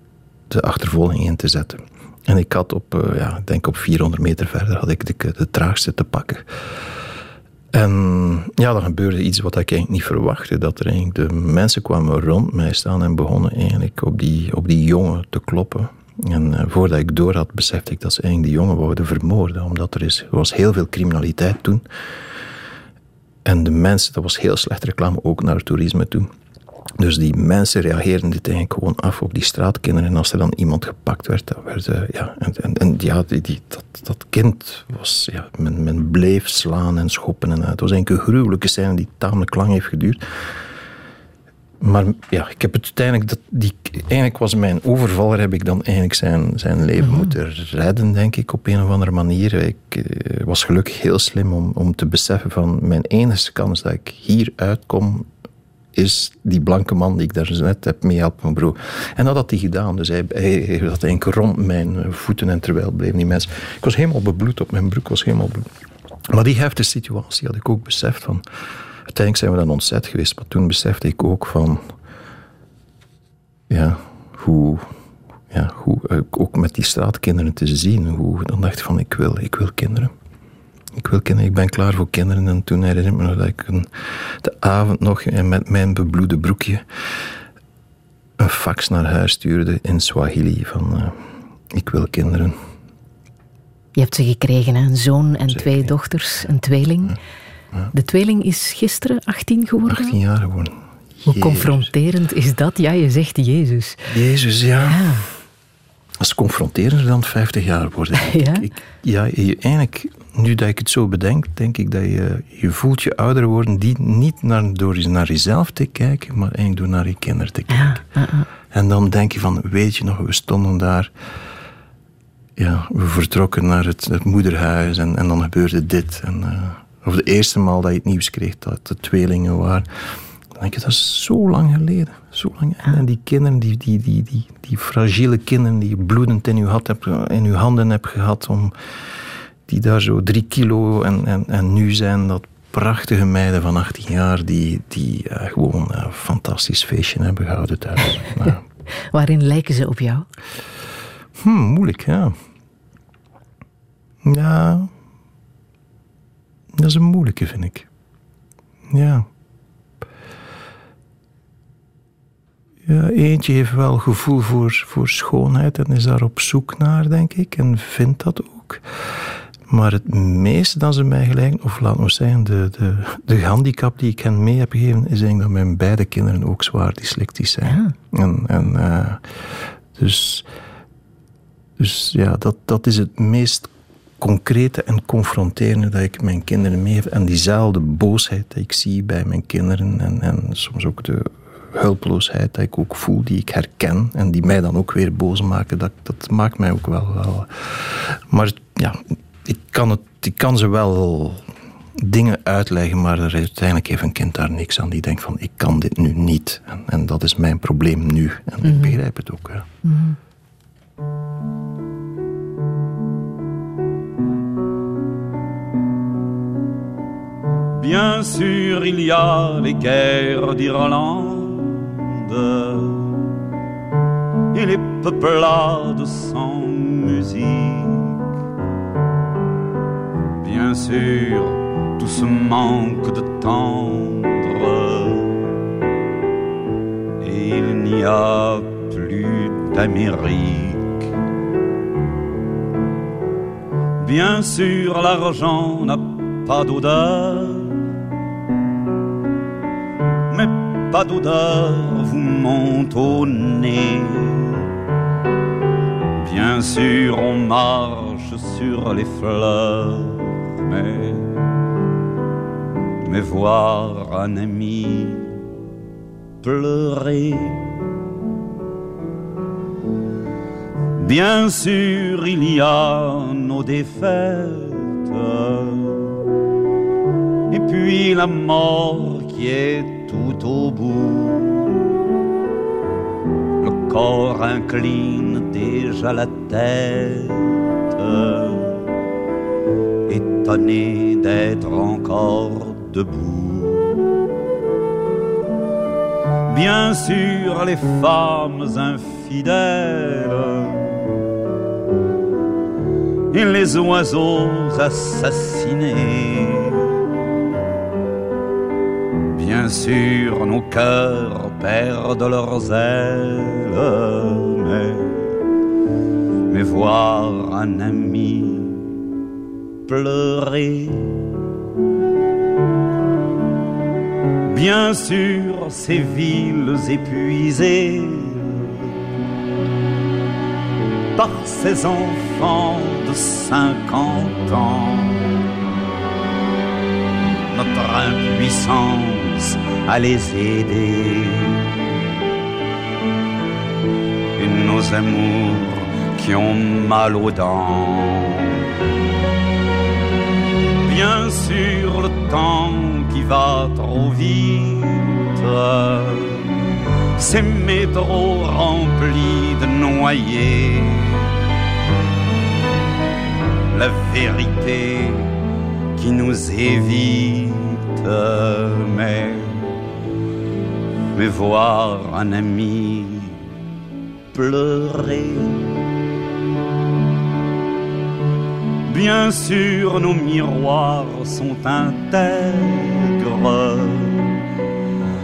de achtervolging in te zetten. En ik had op, uh, ja, denk op 400 meter verder, had ik de, de traagste te pakken. En ja, dan gebeurde iets wat ik eigenlijk niet verwachtte. Dat er eigenlijk de mensen kwamen rond mij staan en begonnen eigenlijk op die, op die jongen te kloppen. En uh, voordat ik door had, besefte ik dat ze eigenlijk die jongen wilden vermoorden. Omdat er, is, was heel veel criminaliteit toen. En de mensen, dat was heel slecht reclame ook naar het toerisme toe. Dus die mensen reageerden dit eigenlijk gewoon af op die straatkinderen. En als er dan iemand gepakt werd, dan werd uh, ja, en, en, en, ja, die, die, dat, dat kind was, ja, men, men bleef slaan en schoppen. En, uh, het was eigenlijk een gruwelijke scène die tamelijk lang heeft geduurd. Maar ja, ik heb het uiteindelijk, dat, die, eigenlijk was mijn overvaller, heb ik dan eigenlijk zijn, zijn leven mhm. moeten redden, denk ik, op een of andere manier. Ik uh, was gelukkig heel slim om, om te beseffen van mijn enige kans dat ik hier uitkom, is die blanke man die ik daar net heb mee mijn broer. En dat had hij gedaan. Dus hij, hij, hij eigenlijk rond mijn voeten en terwijl bleven die mensen... Ik was helemaal bebloed op mijn broek, was helemaal bebloed. Maar die heftige situatie had ik ook beseft van uiteindelijk zijn we dan ontzet geweest. Maar toen besefte ik ook van... Ja, hoe... Ja, hoe eh, ook met die straatkinderen te zien. Hoe, dan dacht ik van, ik wil, ik wil kinderen. Ik wil kinderen, ik ben klaar voor kinderen. En toen herinner ik me dat ik een, de avond nog met mijn bebloede broekje een fax naar huis stuurde in Swahili van uh, ik wil kinderen. Je hebt ze gekregen, een zoon en twee dochters, een tweeling. Ja. De tweeling is gisteren 18 geworden. 18 jaar geworden. Hoe confronterend is dat? Ja, je zegt Jezus. Jezus, ja. ja. Dat is confronterender dan 50 jaar worden. [LAUGHS] ja? Ik, ja, je, eigenlijk, nu dat ik het zo bedenk, denk ik dat je, je voelt je ouder worden die niet naar, door naar jezelf te kijken, maar eigenlijk door naar je kinderen te kijken. Ja, En dan denk je van, weet je nog, we stonden daar ja, we vertrokken naar het, het moederhuis en, en dan gebeurde dit. En, uh, of de eerste maal dat je het nieuws kreeg dat de tweelingen waren. Dan denk je, dat is zo lang geleden. Zo lang. En die kinderen, die, die, die, die, die fragiele kinderen die je bloedend in je, had hebt, in je handen hebt gehad, om, die daar zo drie kilo en, en, en nu zijn dat prachtige meiden van 18 jaar die, die uh, gewoon een fantastisch feestje hebben gehouden thuis. [LAUGHS] Waarin lijken ze op jou? Hm, moeilijk, ja. Ja, dat is een moeilijke, vind ik. Ja. ja. Eentje heeft wel gevoel voor, voor schoonheid en is daar op zoek naar, denk ik, en vindt dat ook. Maar het meeste dat ze mij gelijken, of laat ons zeggen, de, de, de handicap die ik hen mee heb gegeven, is eigenlijk dat mijn beide kinderen ook zwaar dyslectisch zijn. En, en uh, dus, dus ja, dat, dat is het meest concrete en confronterende dat ik mijn kinderen mee heb. En diezelfde boosheid die ik zie bij mijn kinderen. En, en soms ook de hulpeloosheid die ik ook voel, die ik herken. En die mij dan ook weer boos maken. Dat, dat maakt mij ook wel... wel. Maar ja, ik kan, het, ik kan ze wel dingen uitleggen, maar uiteindelijk heeft een kind daar niks aan. Die denkt van, ik kan dit nu niet. En, en dat is mijn probleem nu. En ik mhm. begrijp het ook. Ja. Mhm. Bien sûr, il y a les guerres d'Irlande et les peuplades sans musique. Bien sûr, tout ce manque de tendre. Il n'y a plus d'Amérique. Bien sûr, l'argent n'a pas d'odeur, mais pas d'odeur vous monte au nez. Bien sûr, on marche sur les fleurs, mais, voir un ami pleurer. Bien sûr, il y a nos défaites, et puis la mort qui est tout au bout. Le corps incline déjà la tête, d'être encore debout. Bien sûr, les femmes infidèles et les oiseaux assassinés. Bien sûr, nos cœurs perdent leurs ailes, mais, mais voir un ami pleurer. Bien sûr, ces villes épuisées par ces enfants de cinquante ans. Notre impuissance à les aider. Et nos amours qui ont mal aux dents. Bien sûr, le temps qui va trop vite. Ces métros remplis de noyés. La vérité qui nous évite, mais, mais voir un ami pleurer. Bien sûr, nos miroirs sont intègres,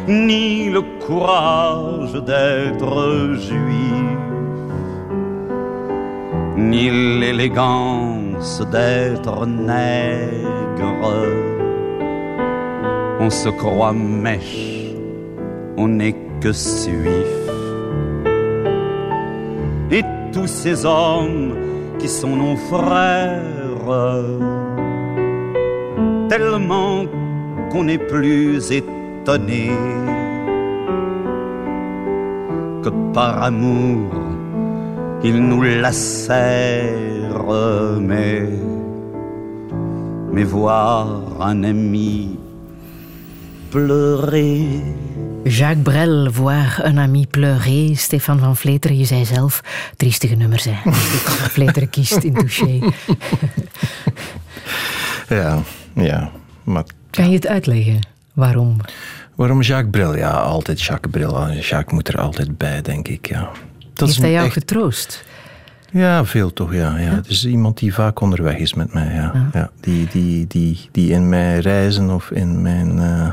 ni le courage d'être juif, ni l'élégance d'être nègre. On se croit mèche, on n'est que suif. Et tous ces hommes qui sont nos frères, tellement qu'on n'est plus étonné que par amour ils nous lacèrent, mais, mais voir un ami pleurer. Jacques Brel, Voir un ami pleurer. Stefan van Vleteren, je zei zelf, triestige nummers zijn. [LAUGHS] Vleteren kiest in Touché. [LAUGHS] ja, ja. Maar, kan je het uitleggen? Waarom? Waarom Jacques Brel? Ja, altijd Jacques Brel. Jacques moet er altijd bij, denk ik. Ja. Dat Heeft hij jou echt... getroost? Ja, veel toch, ja. ja. Het is iemand die vaak onderweg is met mij, ja. ja. die, die, die, die in mijn reizen of in mijn... Uh,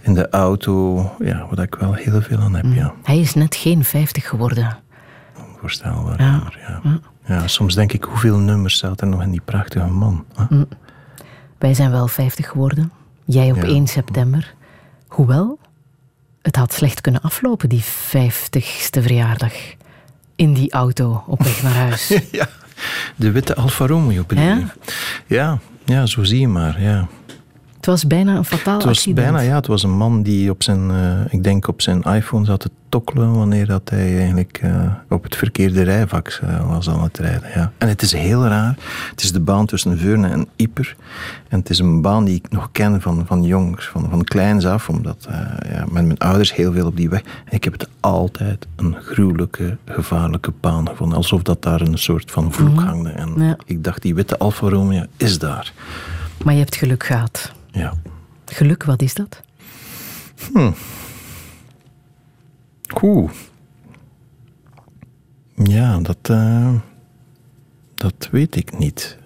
in de auto, ja, wat ik wel heel veel aan heb, mm. ja. Hij is net geen 50 geworden. Voorstelbaar, ja. ja. ja. ja soms denk ik, hoeveel nummers staat er nog in die prachtige man? Mm. Wij zijn wel 50 geworden. Jij op 1 september. Hoewel, het had slecht kunnen aflopen, die 50ste verjaardag. In die auto op weg naar huis. [LAUGHS] ja, de witte Alfa Romeo. Ja? ja? Ja, zo zie je maar, ja. Het was bijna een fataal het was accident. Bijna, ja. Het was een man die op zijn, uh, ik denk op zijn iPhone zat te tokkelen wanneer dat hij eigenlijk uh, op het verkeerde rijvak uh, was aan het rijden. Ja. En het is heel raar. Het is de baan tussen Veurne en Ieper. En het is een baan die ik nog ken van, van jongs, van, van kleins af, omdat ja, met mijn ouders heel veel op die weg. En ik heb het altijd een gruwelijke, gevaarlijke baan gevonden. Alsof dat daar een soort van vloek mm. hangde. En ja. ik dacht, die witte Alfa Romeo is daar. Maar je hebt geluk gehad. Ja. Geluk, wat is dat? Hm. Oeh. Ja, dat, uh, Dat weet ik niet.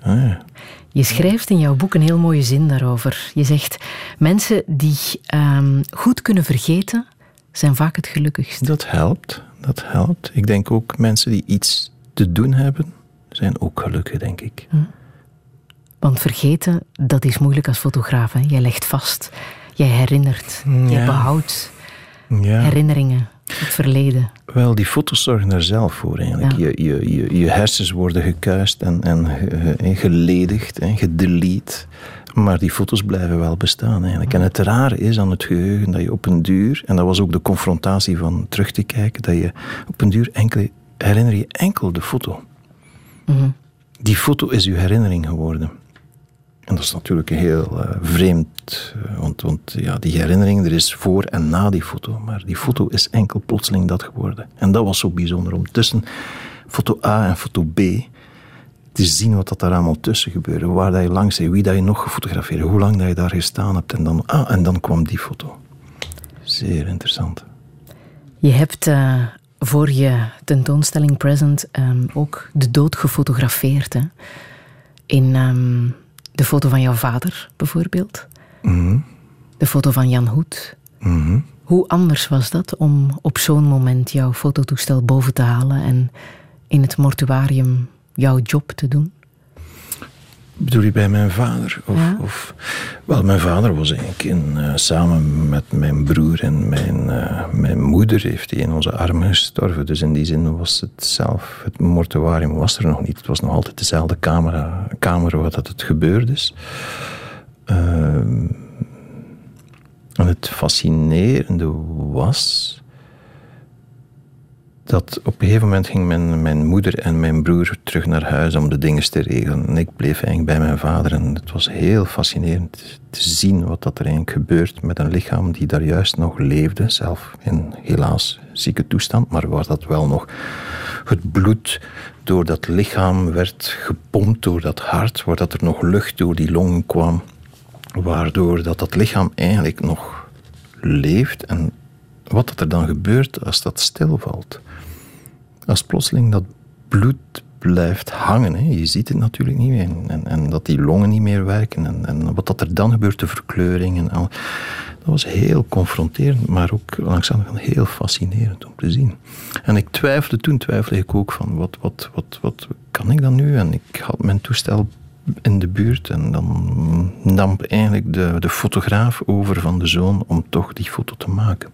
Je schrijft in jouw boek een heel mooie zin daarover. Je zegt: Mensen die ehm, goed kunnen vergeten, zijn vaak het gelukkigst. Dat helpt. Dat helpt. Ik denk ook mensen die iets te doen hebben, zijn ook gelukkig, denk ik. Hm. Want vergeten, dat is moeilijk als fotograaf. Hè? Jij legt vast, jij herinnert, ja. jij behoudt ja. herinneringen, het verleden. Wel, die foto's zorgen er zelf voor eigenlijk. Je, je, je, je, hersens worden gekuist en, en, en geledigd en gedelete. Maar die foto's blijven wel bestaan eigenlijk. En het rare is aan het geheugen dat je op een duur, en dat was ook de confrontatie van terug te kijken, dat je op een duur enkel, herinner je enkel de foto. Mhm. Die foto is je herinnering geworden. En dat is natuurlijk heel uh, vreemd, uh, want, want ja, die herinnering, er is voor en na die foto. Maar die foto is enkel plotseling dat geworden. En dat was zo bijzonder om tussen foto A en foto B te zien wat dat daar allemaal tussen gebeurde. Waar dat je langs zei, wie dat je nog gefotografeerd, hoe lang dat je daar gestaan hebt. En dan, ah, en dan kwam die foto. Zeer interessant. Je hebt voor je tentoonstelling Present um, ook de dood gefotografeerd. Hè? In um, de foto van jouw vader, bijvoorbeeld. Mhm. De foto van Jan Hoed. Mhm. Hoe anders was dat om op zo'n moment jouw fototoestel boven te halen en in het mortuarium jouw job te doen? Bedoel je bij mijn vader? Of, of wel, mijn vader was eigenlijk in, uh, samen met mijn broer en mijn, uh, mijn moeder heeft hij in onze armen gestorven. Dus in die zin was het zelf, het mortuarium was er nog niet. Het was nog altijd dezelfde camera, kamer waar dat het gebeurd is. Uh, en het fascinerende was dat op een gegeven moment ging mijn, mijn moeder en mijn broer terug naar huis om de dingen te regelen. En ik bleef eigenlijk bij mijn vader. En het was heel fascinerend te zien wat dat er eigenlijk gebeurt met een lichaam die daar juist nog leefde. Zelf in helaas zieke toestand, maar waar dat wel nog het bloed door dat lichaam werd gepompt, door dat hart, waar dat er nog lucht door die longen kwam. Waardoor dat, dat lichaam eigenlijk nog leeft en wat dat er dan gebeurt als dat stilvalt. Als plotseling dat bloed blijft hangen, hè. je ziet het natuurlijk niet meer, en, en, dat die longen niet meer werken, en, en, wat dat er dan gebeurt, de verkleuring en al. Dat was heel confronterend, maar ook langzaam heel fascinerend om te zien. En ik twijfelde, toen twijfelde ik ook van, wat, wat, wat, wat kan ik dan nu? En ik had mijn toestel in de buurt en dan nam eigenlijk de, de fotograaf over van de zoon om toch die foto te maken.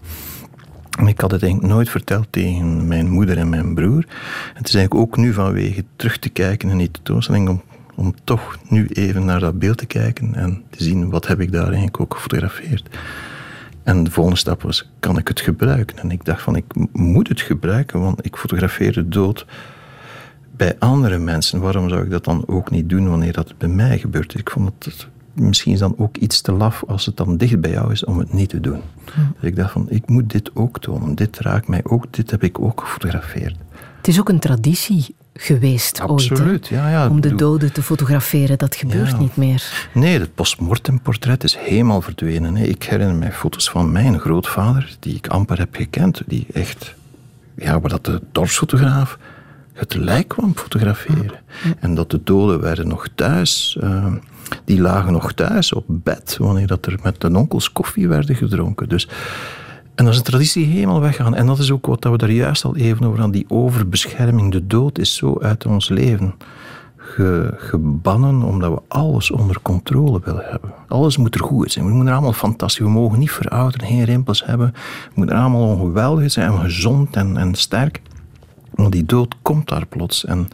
Ik had het eigenlijk nooit verteld tegen mijn moeder en mijn broer. het is eigenlijk ook nu vanwege terug te kijken in die tentoonstelling om, om toch nu even naar dat beeld te kijken en te zien wat heb ik daar eigenlijk ook gefotografeerd. En de volgende stap was, kan ik het gebruiken? En ik dacht van, ik moet het gebruiken, want ik fotografeer de dood bij andere mensen. Waarom zou ik dat dan ook niet doen wanneer dat bij mij gebeurt? Ik vond het misschien is dan ook iets te laf als het dan dicht bij jou is om het niet te doen. Dus ik dacht van, ik moet dit ook tonen. Dit raakt mij ook, dit heb ik ook gefotografeerd. Het is ook een traditie geweest Absoluut, ooit, ja, ja, om de doden te fotograferen. Dat gebeurt niet meer. Nee, het postmortem portret is helemaal verdwenen. Ik herinner mij foto's van mijn grootvader, die ik amper heb gekend, die echt, ja, waar dat de dorpsfotograaf het lijk kwam fotograferen. En dat de doden werden nog thuis. Uh, die lagen nog thuis op bed wanneer dat er met de onkels koffie werden gedronken. Dus, en dat is een traditie helemaal weggaan. En dat is ook wat we daar juist al even over hadden. Die overbescherming, de dood is zo uit ons leven ge, gebannen omdat we alles onder controle willen hebben. Alles moet er goed zijn. We moeten er allemaal fantastisch. We mogen niet verouderen, geen rimpels hebben. We moeten er allemaal geweldig zijn gezond en, en sterk. Want die dood komt daar plots. En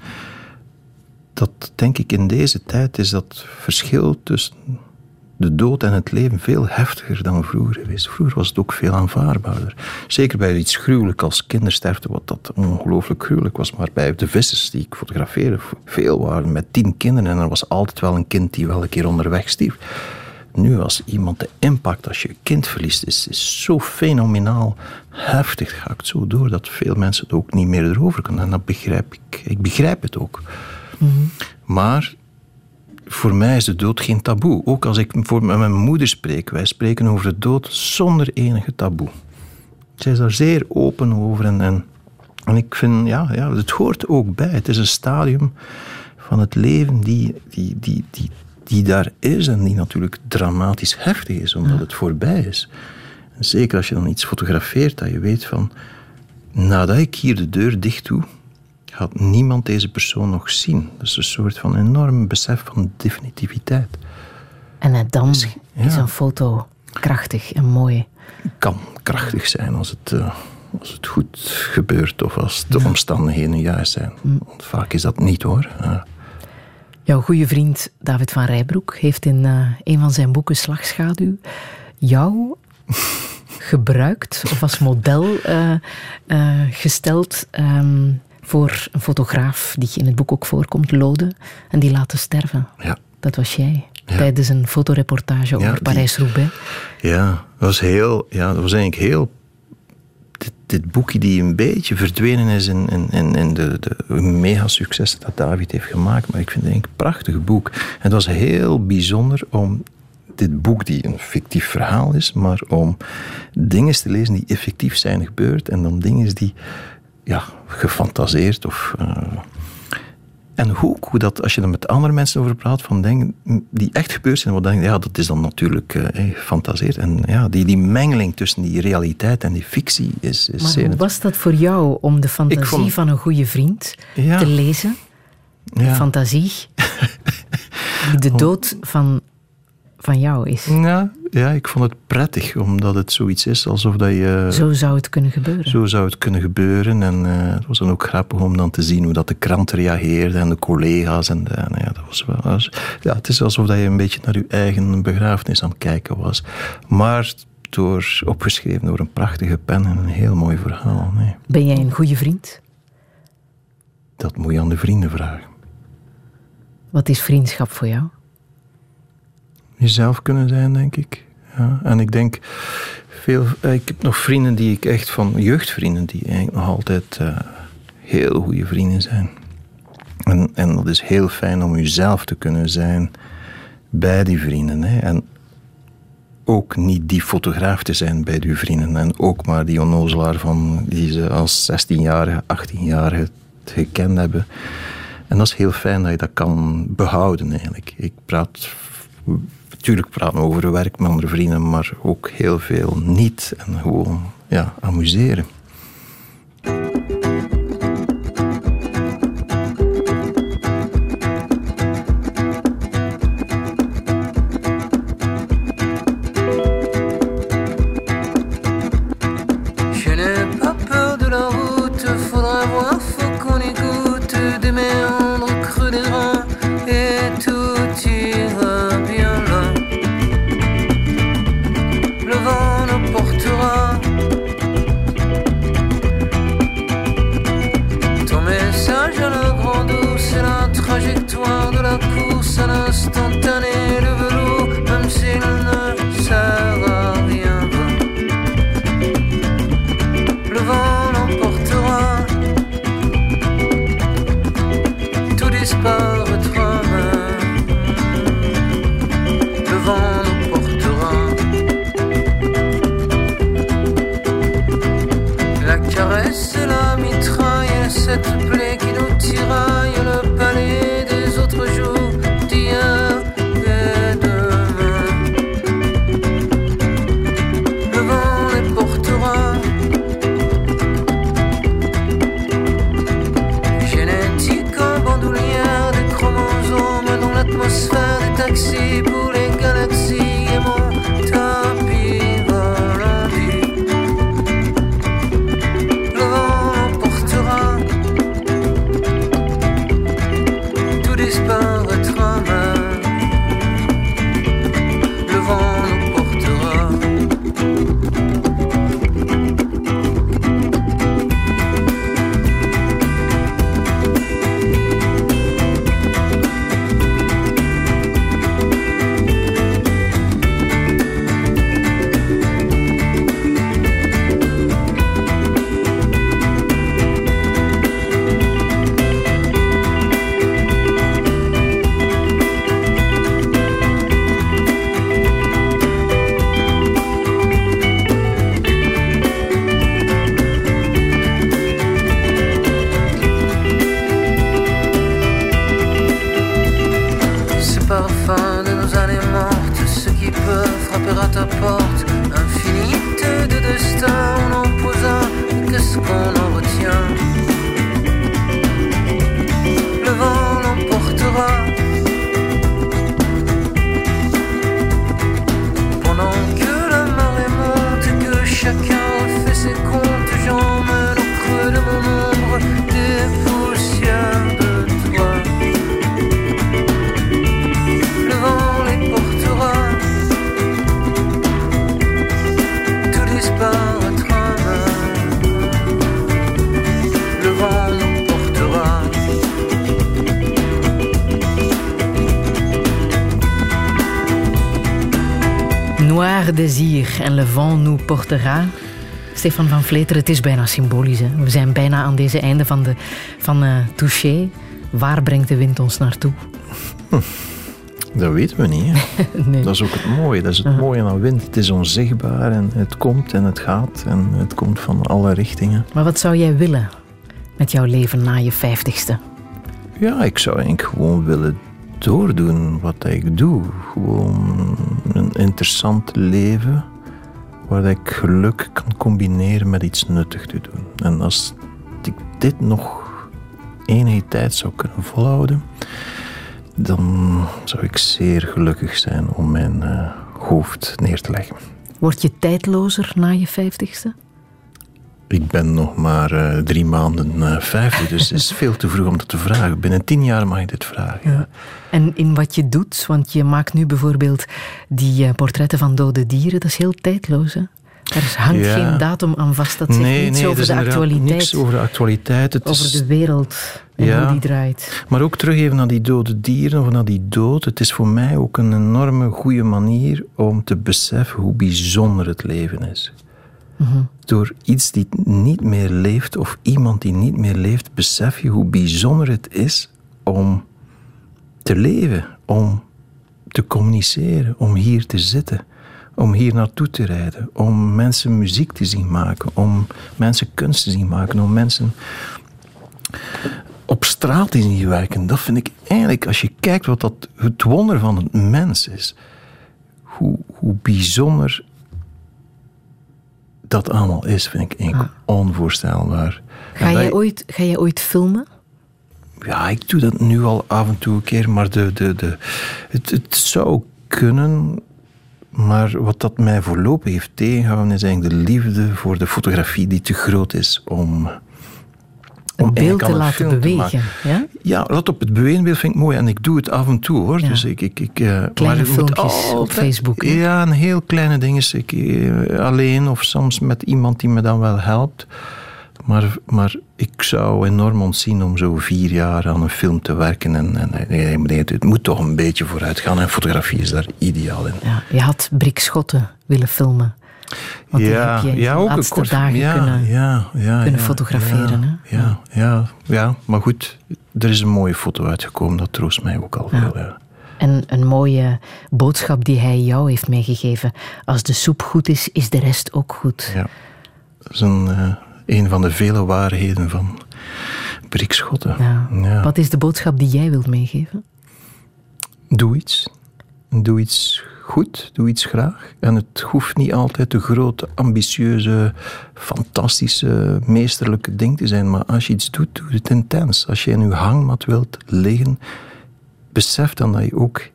dat denk ik in deze tijd is dat verschil tussen de dood en het leven veel heftiger dan vroeger geweest. Vroeger was het ook veel aanvaardbaarder. Zeker bij iets gruwelijk als kindersterfte, wat dat ongelooflijk gruwelijk was. Maar bij de vissers die ik fotografeerde, veel waren met tien kinderen en er was altijd wel een kind die wel een keer onderweg stierf. Nu, als iemand de impact als je kind verliest, is, is zo fenomenaal heftig. Gaat zo door dat veel mensen het ook niet meer erover kunnen. En dat begrijp ik. Ik begrijp het ook. Maar voor mij is de dood geen taboe. Ook als ik voor met mijn moeder spreek, wij spreken over de dood zonder enige taboe. Zij is daar zeer open over en, en, en ik vind, ja, ja, het hoort ook bij. Het is een stadium van het leven die, die, die, die, die daar is en die natuurlijk dramatisch heftig is, omdat het voorbij is. En zeker als je dan iets fotografeert, dat je weet van, nadat ik hier de deur dicht doe, gaat niemand deze persoon nog zien. Dus een soort van enorm besef van definitiviteit. En dan is een foto krachtig en mooi. Kan krachtig zijn als het, uh, als het goed gebeurt of als de omstandigheden juist zijn. Mm. Want vaak is dat niet hoor. Jouw goede vriend David van Rijbroek heeft in uh, een van zijn boeken Slagschaduw jou [LAUGHS] gebruikt of als model uh, gesteld um, voor een fotograaf die in het boek ook voorkomt, Lode, en die laten sterven. Ja. Dat was jij. Tijdens een fotoreportage over Parijs-Roubaix. Ja, dat was heel, ja, dat was eigenlijk heel dit, dit, boekje die een beetje verdwenen is in, in, in de, de mega-succes dat David heeft gemaakt. Maar ik vind het een prachtig boek. En het was heel bijzonder om dit boek, die een fictief verhaal is, maar om dingen te lezen die effectief zijn gebeurd en dan dingen die ja, gefantaseerd of. Uh, en hoe, hoe dat, als je er met andere mensen over praat, van dingen die echt gebeurd zijn, wat denk ja, dat is dan natuurlijk uh, gefantaseerd. En ja, die, die mengeling tussen die realiteit en die fictie is, is maar hoe was dat voor jou om de fantasie van een goede vriend te lezen? De ja. fantasie [LAUGHS] die de dood van van jou is. Ja, ja, ik vond het prettig, omdat het zoiets is alsof dat je... Zo zou het kunnen gebeuren. Zo zou het kunnen gebeuren. En uh, het was dan ook grappig om dan te zien hoe dat de krant reageerde en de collega's. En, de, ja, dat was wel, ja, het is alsof dat je een beetje naar je eigen begrafenis aan het kijken was. Maar door, opgeschreven door een prachtige pen en een heel mooi verhaal. Nee. Ben jij een goede vriend? Dat moet je aan de vrienden vragen. Wat is vriendschap voor jou? jezelf kunnen zijn, denk ik. Ja, en ik denk, veel, eh, ik heb nog vrienden die ik echt van jeugdvrienden, die eigenlijk nog altijd uh, heel goede vrienden zijn. En, en dat is heel fijn om jezelf te kunnen zijn bij die vrienden. Hè. En ook niet die fotograaf te zijn bij die vrienden. En ook maar die onnozelaar van die ze als 16-jarige, 18-jarige gekend hebben. En dat is heel fijn dat je dat kan behouden eigenlijk. Ik praat natuurlijk praten over werk met andere vrienden, maar ook heel veel niet. En gewoon ja, amuseren. Par désir en le vent nous portera. Stefan van Vleter, het is bijna symbolisch. Hè? We zijn bijna aan deze einde van, de, van uh, Touché. Waar brengt de wind ons naartoe? Hm. Dat weten we niet. [LAUGHS] nee. Dat is ook het mooie. Dat is het mooie aan wind. Het is onzichtbaar en het komt en het gaat. En het komt van alle richtingen. Maar wat zou jij willen met jouw leven na je vijftigste? Ja, ik zou eigenlijk gewoon willen doordoen wat ik doe. Gewoon een interessant leven waar ik geluk kan combineren met iets nuttig te doen. En als ik dit nog enige tijd zou kunnen volhouden, dan zou ik zeer gelukkig zijn om mijn uh, hoofd neer te leggen. Word je tijdlozer na je vijftigste? Ik ben nog maar uh, drie maanden uh, vijfde, dus het is veel te vroeg om dat te vragen. Binnen tien jaar mag ik dit vragen. Ja. En in wat je doet, want je maakt nu bijvoorbeeld die uh, portretten van dode dieren, dat is heel tijdloos. Hè? Er hangt ja. geen datum aan vast, dat zegt nee, niets nee, over de actualiteit. Niks over de actualiteit. Het over is... de wereld en ja. hoe die draait. Maar ook terug even naar die dode dieren of naar die dood. Het is voor mij ook een enorme goede manier om te beseffen hoe bijzonder het leven is. Door iets die niet meer leeft of iemand die niet meer leeft, besef je hoe bijzonder het is om te leven, om te communiceren, om hier te zitten, om hier naartoe te rijden, om mensen muziek te zien maken, om mensen kunst te zien maken, om mensen op straat te zien werken. Dat vind ik eigenlijk, als je kijkt wat dat het wonder van het mens is, hoe, hoe bijzonder dat allemaal is, vind ik ah. onvoorstelbaar. Ga jij, ooit, ga jij ooit filmen? Ja, ik doe dat nu al af en toe een keer, maar de, de, de, het, het zou kunnen. Maar wat dat mij voorlopig heeft tegengehouden, is eigenlijk de liefde voor de fotografie die te groot is om. Om beeld te laten bewegen. Te ja? ja, dat op het beweegbeeld vind ik mooi. En ik doe het af en toe hoor. Ja. Dus ik, ik, ik, uh, kleine maar filmpjes altijd, op Facebook. Hè? Ja, een heel kleine dingen. Ik, uh, alleen of soms met iemand die me dan wel helpt. Maar, maar ik zou enorm ontzien om zo vier jaar aan een film te werken. En, en, het moet toch een beetje vooruit gaan. En fotografie is daar ideaal in. Ja, je had Brik Schotten willen filmen. Want ja, heb je ja, ook laatste een kort, dagen ja, kunnen, ja, ja, kunnen fotograferen. Ja, hè? ja, ja, ja, maar goed, er is een mooie foto uitgekomen. Dat troost mij ook al veel. Ja. En een mooie boodschap die hij jou heeft meegegeven. Als de soep goed is, is de rest ook goed. Ja, dat is een, uh, een van de vele waarheden van Brik Schotten. Ja. Ja. Wat is de boodschap die jij wilt meegeven? Doe iets. Doe iets goed, doe iets graag. En het hoeft niet altijd de grote, ambitieuze, fantastische, meesterlijke ding te zijn. Maar als je iets doet, doe het intens. Als je in je hangmat wilt liggen, besef dan dat je ook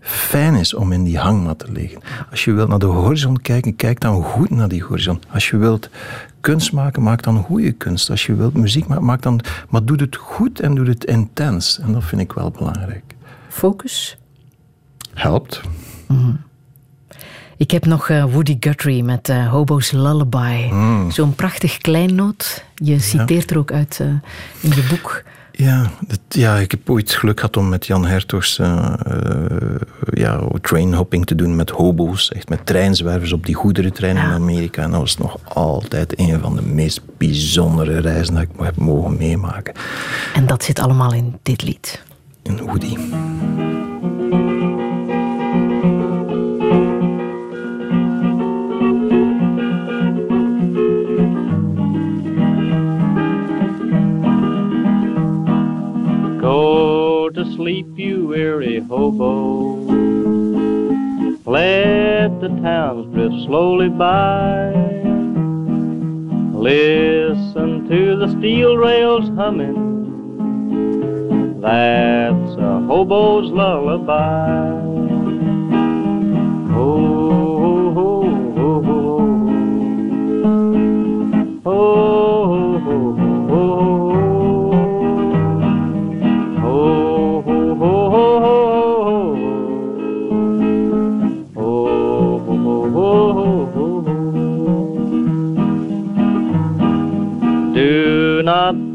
fijn is om in die hangmat te liggen. Als je wilt naar de horizon kijken, kijk dan goed naar die horizon. Als je wilt kunst maken, maak dan goede kunst. Als je wilt muziek maken, maak dan... Maar doe het goed en doe het intens. En dat vind ik wel belangrijk. Focus? Helpt. Mm -hmm. Ik heb nog uh, Woody Guthrie met uh, Hobo's Lullaby. Mm. Zo'n prachtig kleinnoot. Je citeert ja. er ook uit uh, in je boek. Ja, dat, ja, ik heb ooit geluk gehad om met Jan Hertogs uh, ja, trainhopping te doen met hobo's, echt met treinzwervers op die goederentrein ja. in Amerika. En dat was nog altijd een van de meest bijzondere reizen dat ik heb mogen meemaken. En dat zit allemaal in dit lied. In Woody. Weary hobo. Let the towns drift slowly by. Listen to the steel rails humming. That's a hobo's lullaby. Oh, oh, oh, oh, oh, oh, oh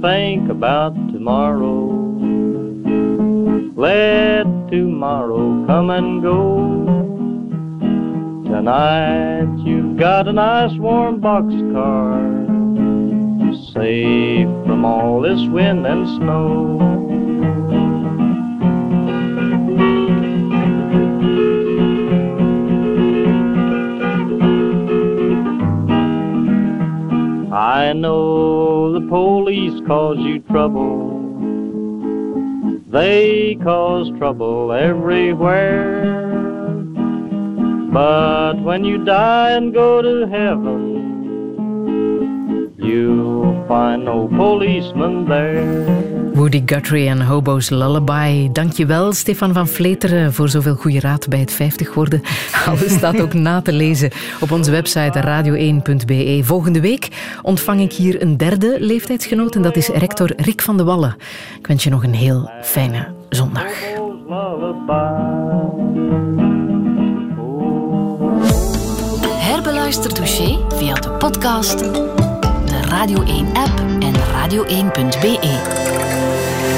think about tomorrow. Let tomorrow come and go. Tonight you've got a nice warm boxcar, safe from all this wind and snow. I know the police cause you trouble. They cause trouble everywhere. But when you die and go to heaven, you'll find no policeman there. Woody Guthrie en Hobo's Lullaby. Dankjewel, Stefan van Vleteren, voor zoveel goede raad bij het 50 worden. [LAUGHS] Alles staat ook na te lezen op onze website radio1.be. Volgende week ontvang ik hier een derde leeftijdsgenoot en dat is rector Rick van de Wallen. Ik wens je nog een heel fijne zondag. Herbeluister Douché via de podcast, de Radio 1-app en radio1.be.